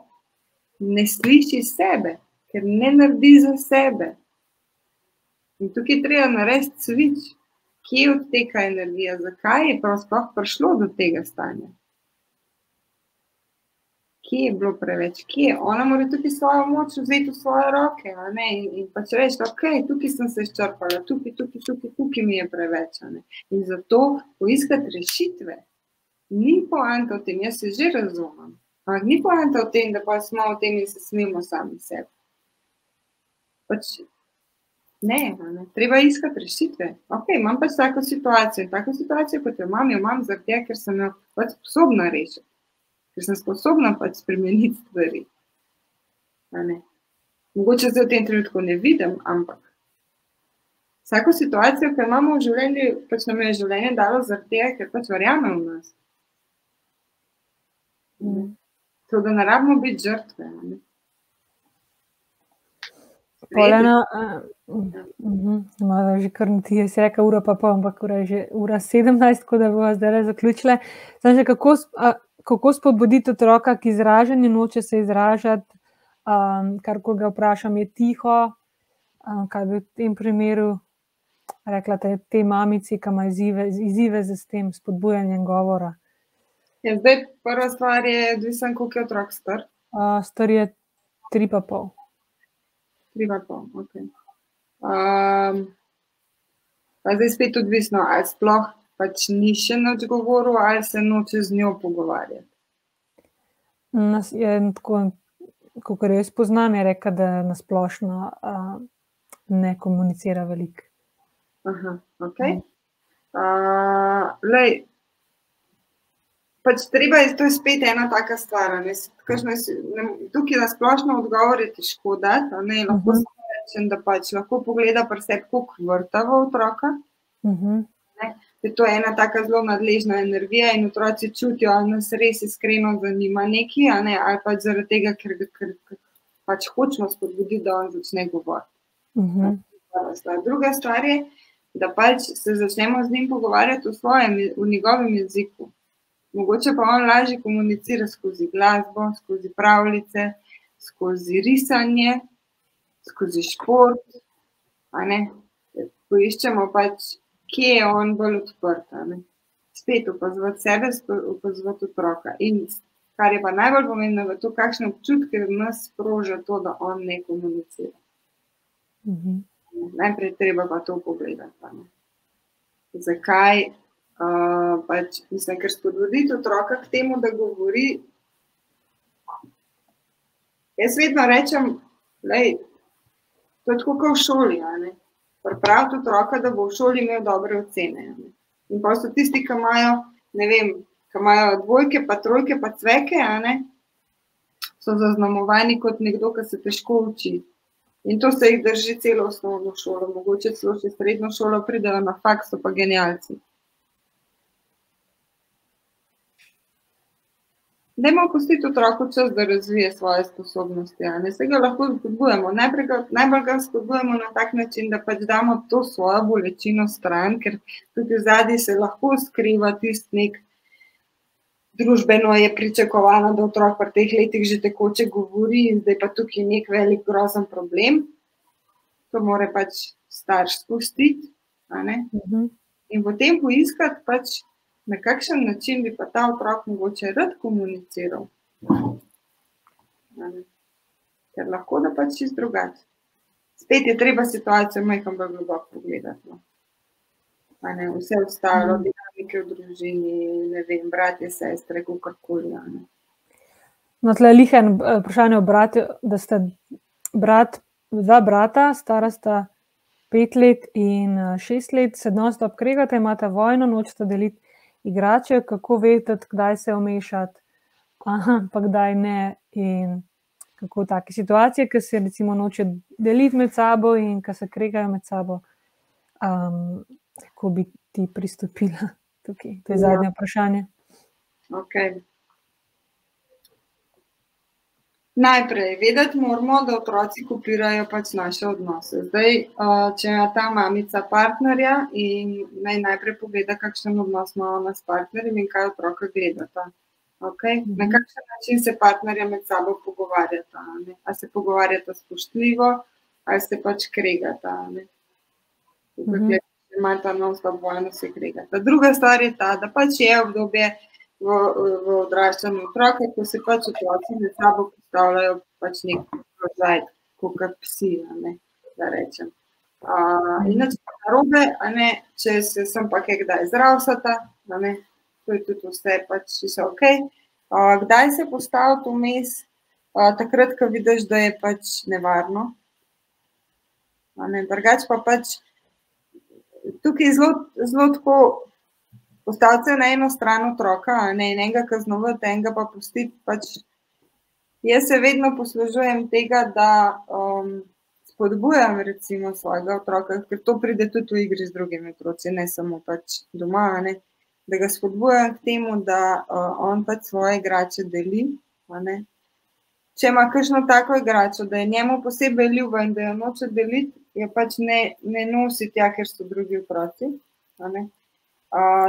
ne sliši sebe ker ne naredi za sebe. In tukaj treba narediti svič, kje odteka energija, zakaj je pravzaprav prišlo do tega stanja. Kje je bilo preveč, kje je ona, mora tudi svojo moč vzeti v svoje roke. In, in pač reči, da okay, tukaj sem se izčrpala, tukaj, tukaj, tukaj, tukaj mi je preveč. In zato poiskati rešitve. Ni poanta v tem, jaz se že razumem. Ampak ni poanta v tem, da pa smo v tem in se smemo sami sebi pač ne, ne, treba iskati rešitve. Okay, imam pač tako situacijo. Tako situacijo, kot jo imam, jo imam zato, ker sem jo pač sposobna rešiti, ker sem sposobna pač spremeniti stvari. Mogoče zdaj v tem trenutku ne vidim, ampak vsako situacijo, ki jo imamo v življenju, pač nam je življenje dalo zaradi tega, ker pač verjamemo v nas. To, da ne rabimo biti žrtve. ne. Pol ena, uh, uh, malo že kar ti je rekel, ura pa pol, ampak ura je že ura 17, tako da bomo zdaj zaključile. Zdaj, že, kako, a, kako spodbuditi otroka k izražanju, noče se izražati, um, kar ko ga vprašam, je tiho. Um, kaj bi v tem primeru rekla te, te mamici, ki ima izzive, izzive z tem spodbujanjem govora? Ja, zdaj, prva stvar je, odvisen, koliko je otrok star. Uh, star je tri pa pol. Tri pa pol. Okay. Um, pa zdaj spet odvisno, ali sploh pač ni še nič govoril, ali se noče z njo pogovarjati. Nas je tako, kot jaz poznam, je rekel, da nasplošno uh, ne komunicira veliko. Aha, okay. uh, lej, pač treba je, to je spet ena taka stvar. Ne, kakšno ne, tukaj na splošno odgovor je težko dati. Ne, lahko Mhm. samo rečem, da pač lahko pogleda pri sebi, koliko vrta v otroka. Uh -huh. Ker to je ena tako zelo nadležna energija in otroci čutijo, ali nas res iskreno zanima nekaj, a ne, ali pač zaradi tega, ker, ker, ker pač hočemo spodbuditi, da on začne govoriti. Uh -huh. Prva stvar. Druga stvar je, da pač se začnemo z njim pogovarjati v, svojem, je- v njegovem jeziku. Mogoče pa on lažje komunicira skozi glasbo, skozi pravljice, skozi risanje, skozi šport. Poiščemo pač, kje je on bolj odprt. Spet opazovati sebe, opazovati otroka. In kar je pa najbolj pomembno, je to, kakšne občutke v nas sproža to, da on ne komunicira. -huh. Najprej treba pa to pogledati. a ne. Zakaj? Pač, mislim, ker spodbuditi otroka k temu, da govori. Jaz vedno rečem, da je to tako kot v šoli. Pripraviti otroka, da bo v šoli imel dobre ocene. In pa so tisti, ki imajo, ne vem, ki imajo dvojke, pa trojke, pa cveke, ne, so zaznamovani kot nekdo, ki se težko uči. In to se jih drži celo osnovno šolo, mogoče celo še srednjo šolo, pridejo na faks, so pa genialci. Dajmo pustiti otroku čas, da razvije svoje sposobnosti. a Ne se ga lahko spodbujamo. Najprej ga, najbolj ga spodbujamo na tak način, da pač damo to svojo bolečino stran, ker tudi zadnji se lahko skriva tisti nek družbeno je pričakovano, da otrok pri teh letih že tekoče govori, in zdaj pa tukaj je nek velik, grozen problem. To mora pač starš spustiti. Uh -huh. In potem poiskati, pač, na kakšen način bi pa ta otrok mogoče rad komuniciral. Ne. Ker lahko da pač čist drugače. Spet je treba situacijo majhen bolj globoko pogledati. No. A Ne, vse ostalo, Mhm. dinamike v družini, ne vem, bratje, sestre, kakorkoli. No, tle je lih en eh, vprašanje o bratu, da sta brat, dva brata, stara sta pet let in eh, šest let, se non-stop kregata, imata vojno, nočeta deliti igrače, kako vedeti, kdaj se omešati, aha, pa kdaj ne. In kako take situacije, ki se recimo noče deliti med sabo in ki se kregajo med sabo, um, kako bi ti pristopila tukaj? To je Ja. zadnje vprašanje. Okay. Najprej vedeti moramo, da otroci kopirajo pač naše odnose. Zdaj, uh, če ima ta mamica partnerja in naj najprej pogleda, kakšen odnos ima ona s partnerjem in kaj otroka gledata. Okay? Na Mhm. kakšen način se partnerja med sabo pogovarjata. ne. A se pogovarjata spoštljivo, ali se pač kregata. ne. Tukaj, Mhm. kjer imata non-stop vojno, se kregata. Druga stvar je ta, da pač je obdobje v, v odraščanju otroka, ko se pač otroci med sabo postavljajo pač nek položaj, kot psi, ne, da rečem. Uh, in nič pa narobe, ne, če se sem pa kaj kdaj zdravstvata, a ne, to je tudi vse pač vse ok. Uh, kdaj se postaviti vmes, uh, takrat, ko vidiš, da je pač nevarno. Ne, drugače pa pač tukaj je zelo, zelo tako postaviti se na eno stran otroka, ne enega kaznovati, enega pa pustiti pač Jaz se vedno poslužujem tega, da um, spodbujam recimo svojega otroka, ker to pride tudi v igri z drugimi otroci, ne samo pač doma, ne? da ga spodbujam k temu, da uh, on pač svoje igrače deli. Če ima kakšno tako igračo, da je njemu posebej ljuba in da jo noče deliti, je pač ne, ne nosi tja, ker so drugi otroci.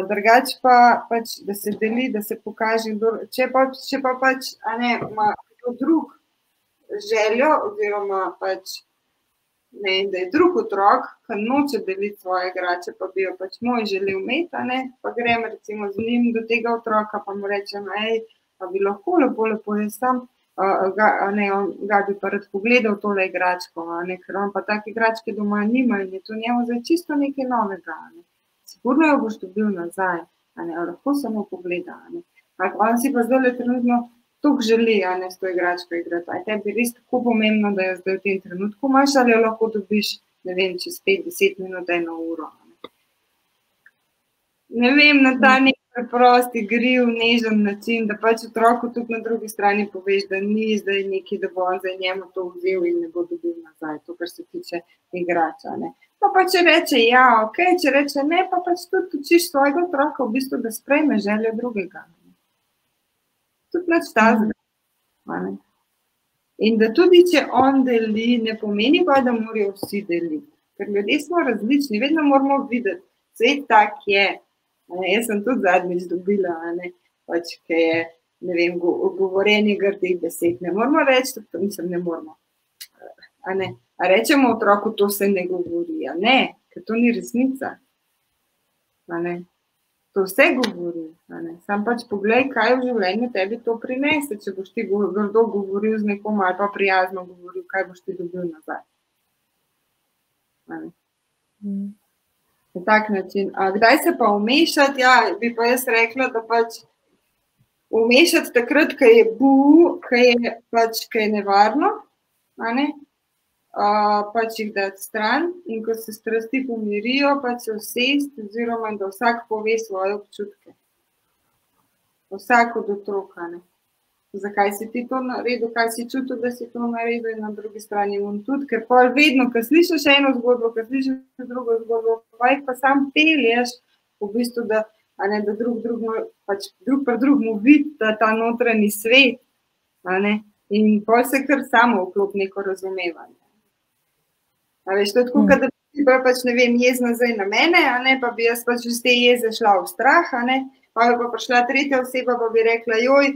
Drugač pa, pač, da se deli, da se pokaže, če pa, če pa pač, a ne, ima drug željo, oziroma pač ne, da je drug otrok, ki noče deliti svoje igrače, pa bi jo pač moj želel imeti, ne, pa grem recimo z njim do tega otroka, pa mu rečem, hej, pa bi lahko lepo, lepo jaz sam, uh, ga, ne, on, ga bi pa rad pogledal tole igračko, ne, ker on pa take igračke doma nima in je to njemu zdaj čisto nekaj novega. Ne. Sigurno jo boš dobil nazaj, ne, lahko samo pogleda. Ne. On si pa zdaj le trenutno tako želi, a ne s to igračko igrati. Je tebi res tako pomembno, da jo zdaj v tem trenutku imaš, ali jo lahko dobiš, ne vem, čez 5-10 minut, eno uro. Ne vem, na ta nek preprost, igriv, nežen način, da pač otroku tudi na drugi strani poveš, da ni zdaj neki, da bo on za njemu to vzel in ne bo dobil nazaj, to, kar se tiče igrača. Ne. Pa pa če reče ja, ok, če reče ne, pa pač tudi učiš svojega otroka v bistvu, da sprejme željo drugega tudi nič tazga. In da tudi, če on deli, ne pomeni pa, da morajo vsi deliti. Ker ljudje smo različni, vedno moramo videti, svet tak je. Jaz sem tudi zadnjič dobila, pač, ki je, ne vem, govorjenje grdih besed. Ne moramo reči, to nisem, ne moramo. A ne, a rečemo otroku, to se ne govori. A ne, ker to ni resnica. To vse govori. Sam pač pogledaj, kaj v življenju tebi to prinese. Če boš ti grdo govoril z nekom ali pa prijazno govoril, kaj boš ti dobil nazaj. Na tak način. A kdaj se pa umešati? Ja, bi pa jaz rekla, da pač umešati takrat, ko je bu, ko je, pač, ko je nevarno. Ne? pač jih dati stran, in ko se strasti pomirijo, pač se usesti, oziroma da vsak pove svoje občutke. Vsak od otroka. Ne. Zakaj si ti to naredil, kaj si čutil, da si to naredil, in na drugi strani on tudi, ker pa vedno, ko slišiš eno zgodbo, ko slišiš drugo zgodbo, pa jih pa sam pelješ, v bistvu, da, ne, da drug, drug, pač drug pa drugmu vidi, da ta notranji svet. In pa se kar samo vklop neko razumevanje. Veš, to je tako, mm. da bi bila pač, ne vem, jezna zdaj na mene, ne, pa bi jaz pač iz te jeze šla v strah, ne, pa bi pa prišla tretja oseba, pa bi rekla, joj,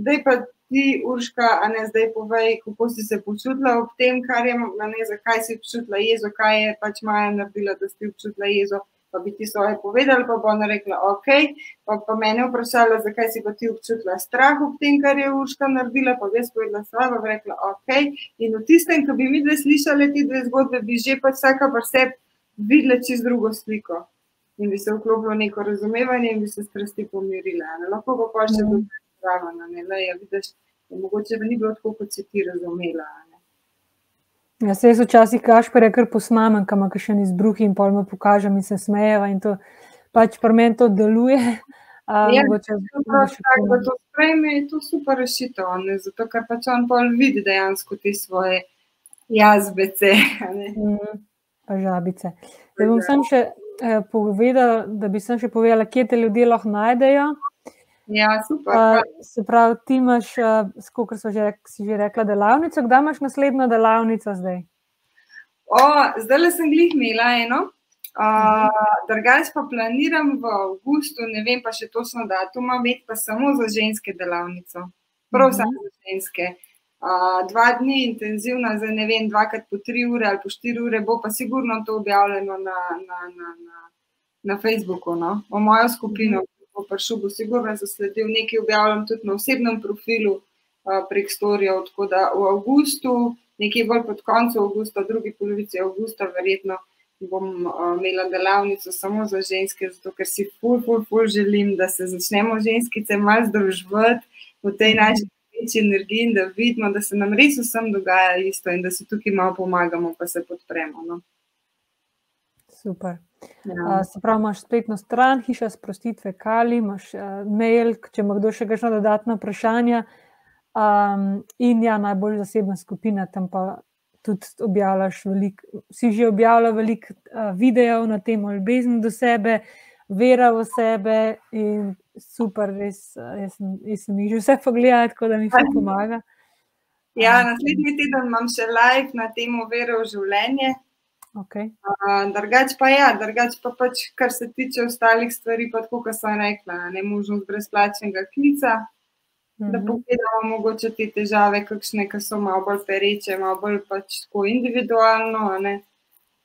zdaj pa ti, Urška, a ne, zdaj povej, kako si se počutila ob tem, kar je, ne, zakaj si počutila jezo, kaj je pač Maja naredila, da si počutila jezo pa bi ti svoje povedali, pa bo ona rekla, ok, pa, pa mene vprašala, zakaj si pa ti občutila strah ob tem, kar je Urška naredila, pa bi jaz povedala bi rekla, ok. In v tistem, ko bi mi dve slišali te dve zgodbe, bi že pa vsaka pa sebi videla čez drugo sliko in bi se vklopila v neko razumevanje in bi se strasti pomirila. Ne? Lahko pa pa še mm. dobro zraven, ne, le, ja, vidiš, mogoče bi ni bilo tako, kot si ti razumela. Ja, se jaz včasih kašpere kar posnamem, kam ima še en izbruh in pojmo pokažem in se smejeva in to pač pri meni to deluje. Ja, če to sprejme, je to super rešitev, ne? zato ker pač on pol vidi dejansko te svoje jazbece. Mm, pa žabice. Da bom sem še eh, povedala, da bi sem še povedala, kje te ljudje lahko najdejo. Ja, super. Uh, se pravi, ti imaš, kot uh, že, si že rekla, delavnico. Kdaj imaš naslednjo delavnico zdaj? O, zdaj le sem jih imela eno. Uh, Drugač pa planiram v avgustu, ne vem pa še točno datuma, imeti pa samo za ženske delavnico. Prav uh -huh. samo za ženske. Uh, dva dni intenzivna, za ne vem, dvakrat po tri ure ali po štiri ure, bo pa sigurno to objavljeno na, na, na, na, na Facebooku, no? v mojo skupino. Bo prišel, bo sigurno zasledil nekaj objavljam tudi na osebnem profilu uh, prek storijev. Tako da v avgustu, nekje bolj pod koncem avgusta, drugi polovici avgusta, verjetno bom uh, imela delavnico samo za ženske, zato ker si ful, ful, ful želim, da se začnemo ženskice malo združvati v tej naši večji energiji in da vidimo, da se nam res vsem dogaja isto in da se tukaj malo pomagamo, pa se podpremo. No. Super. Ja. Se pravi, imaš spletno stran, hiša sprostitve, kali, imaš uh, mail, če ima kdo še kakšno dodatno vprašanje, Um, in ja, najbolj zasebna skupina, tam pa tudi objavljaš veliko, si že objavljal veliko uh, videov na temo ljubezni do sebe, vera v sebe in super, res, jaz jaz sem jih že vse pogledal, tako da mi vse pomaga. Ja, naslednji teden imam še live na temo vere v življenje. Okay. Uh, drugač pa ja, drugač pa pač, kar se tiče ostalih stvari, pa tako, kot sem rekla, ne možnost brezplačnega klica, mm -hmm. da pogledamo mogoče te težave, kakšne, ki so malo bolj pereče, malo bolj pač tako individualno.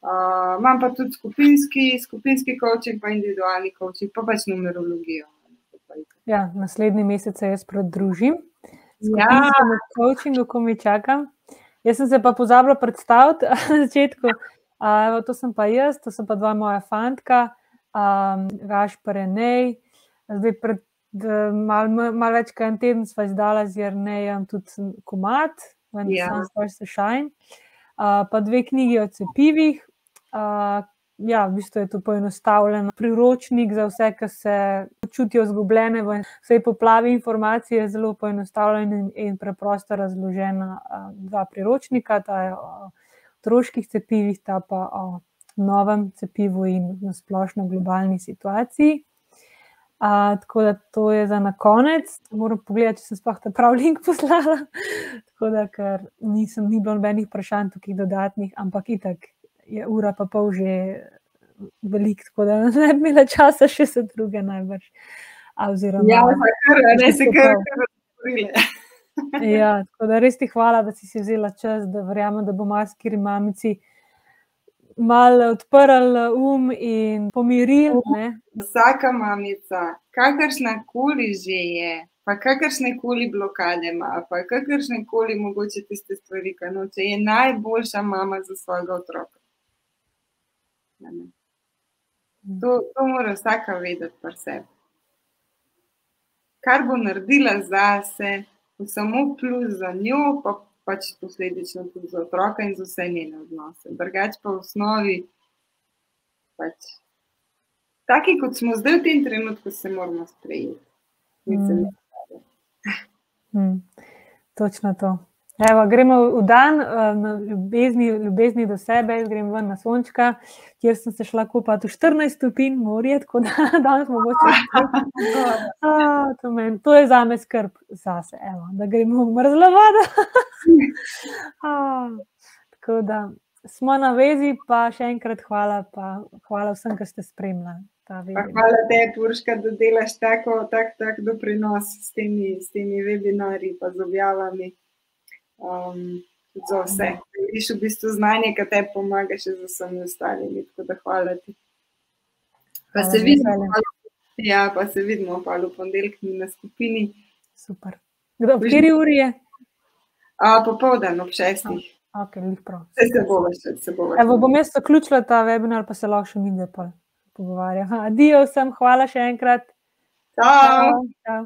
Uh, imam pa tudi skupinski, skupinski coaching, pa individualni coaching, pa pač numerologijo. Ja, naslednji mesec se jaz pridružim. Ja, na coachingu, ko mi čakam. Jaz sem se pa pozabila predstaviti na začetku. Uh, to sem pa jaz, to so pa dva moja fantka, um, Gaš Prenej. Zdaj, pred malo mal več kot en teden sva izdala z Jrnejem tudi komat, vendar Ja. sem stvar se šajn. Uh, pa dve knjigi o cepivih. Uh, ja, v bistvu je to poenostavljen priročnik za vse, ki se počutijo izgubljene v vsej poplavi informacij. Je zelo poenostavljen in, in preprosto razložena. Uh, dva priročnika, ta je o otroških cepivih, ta pa o novem cepivu in na splošno globalni situaciji. Uh, tako da to je za na konec. Moram pogledati, če sem sploh ta prav link poslala. tako da, ker nisem, ni bilo nobenih vprašanj tukaj dodatnih, ampak itak je ura pa pol že velik, tako da ne bi imela časa še se druge najbrž. A, oziroma, ja, kar, ne se kar, odgovorile. Ja, tako da res ti hvala, da si si vzela čas, da verjamem, da bo maskiri mamici malo odprl um in pomiril. Ne? Vsaka mamica, kakršna koli že je, pa kakršne koli blokade ima, pa kakršne koli mogoče tiste stvari, ki noče, je najboljša mama za svojega otroka. A ne. To, to mora vsaka vedeti pri sebi. Kar bo naredila zase, bo samo plus za njo, pa pač posledično tudi za otroka in za vse njene odnose. Drugač pa v osnovi, pač, taki kot smo zdaj v tem trenutku, se moramo sprejeti. Mm. Mm, točno to. Evo, gremo v dan eh, na ljubezni, ljubezni do sebe, jaz grem ven na sončka, kjer sem se šla kupati v 14 stopinj morje, tako da danes mogoče. A, to, men, to je za me skrb zase, evo, da gremo v mrzlo vodo. Tako da smo na vezi, pa še enkrat hvala, pa hvala vsem, ki ste spremljali. hvala tebi, Urška, da delaš tako, tak, tak doprinos s temi, s temi webinarji, pa z objavami. Um, za vse. Viš v bistvu znanje, ki te pomaga še z vsemi ostalimi. Tako da hvala ti. Pa Hvala, se vidimo, pa- ja, pa se vidimo pa v ponedeljek na skupini. Super. Kdo, v kateri uri je? A, popoldan ob šestih. Ok, lih prav. Vse se bo še, se bo Evo, bom jaz zaključila ta webinar, pa se lahko še mi zdaj pogovarjam. Adijo vsem, hvala še enkrat. Ciao. Čau.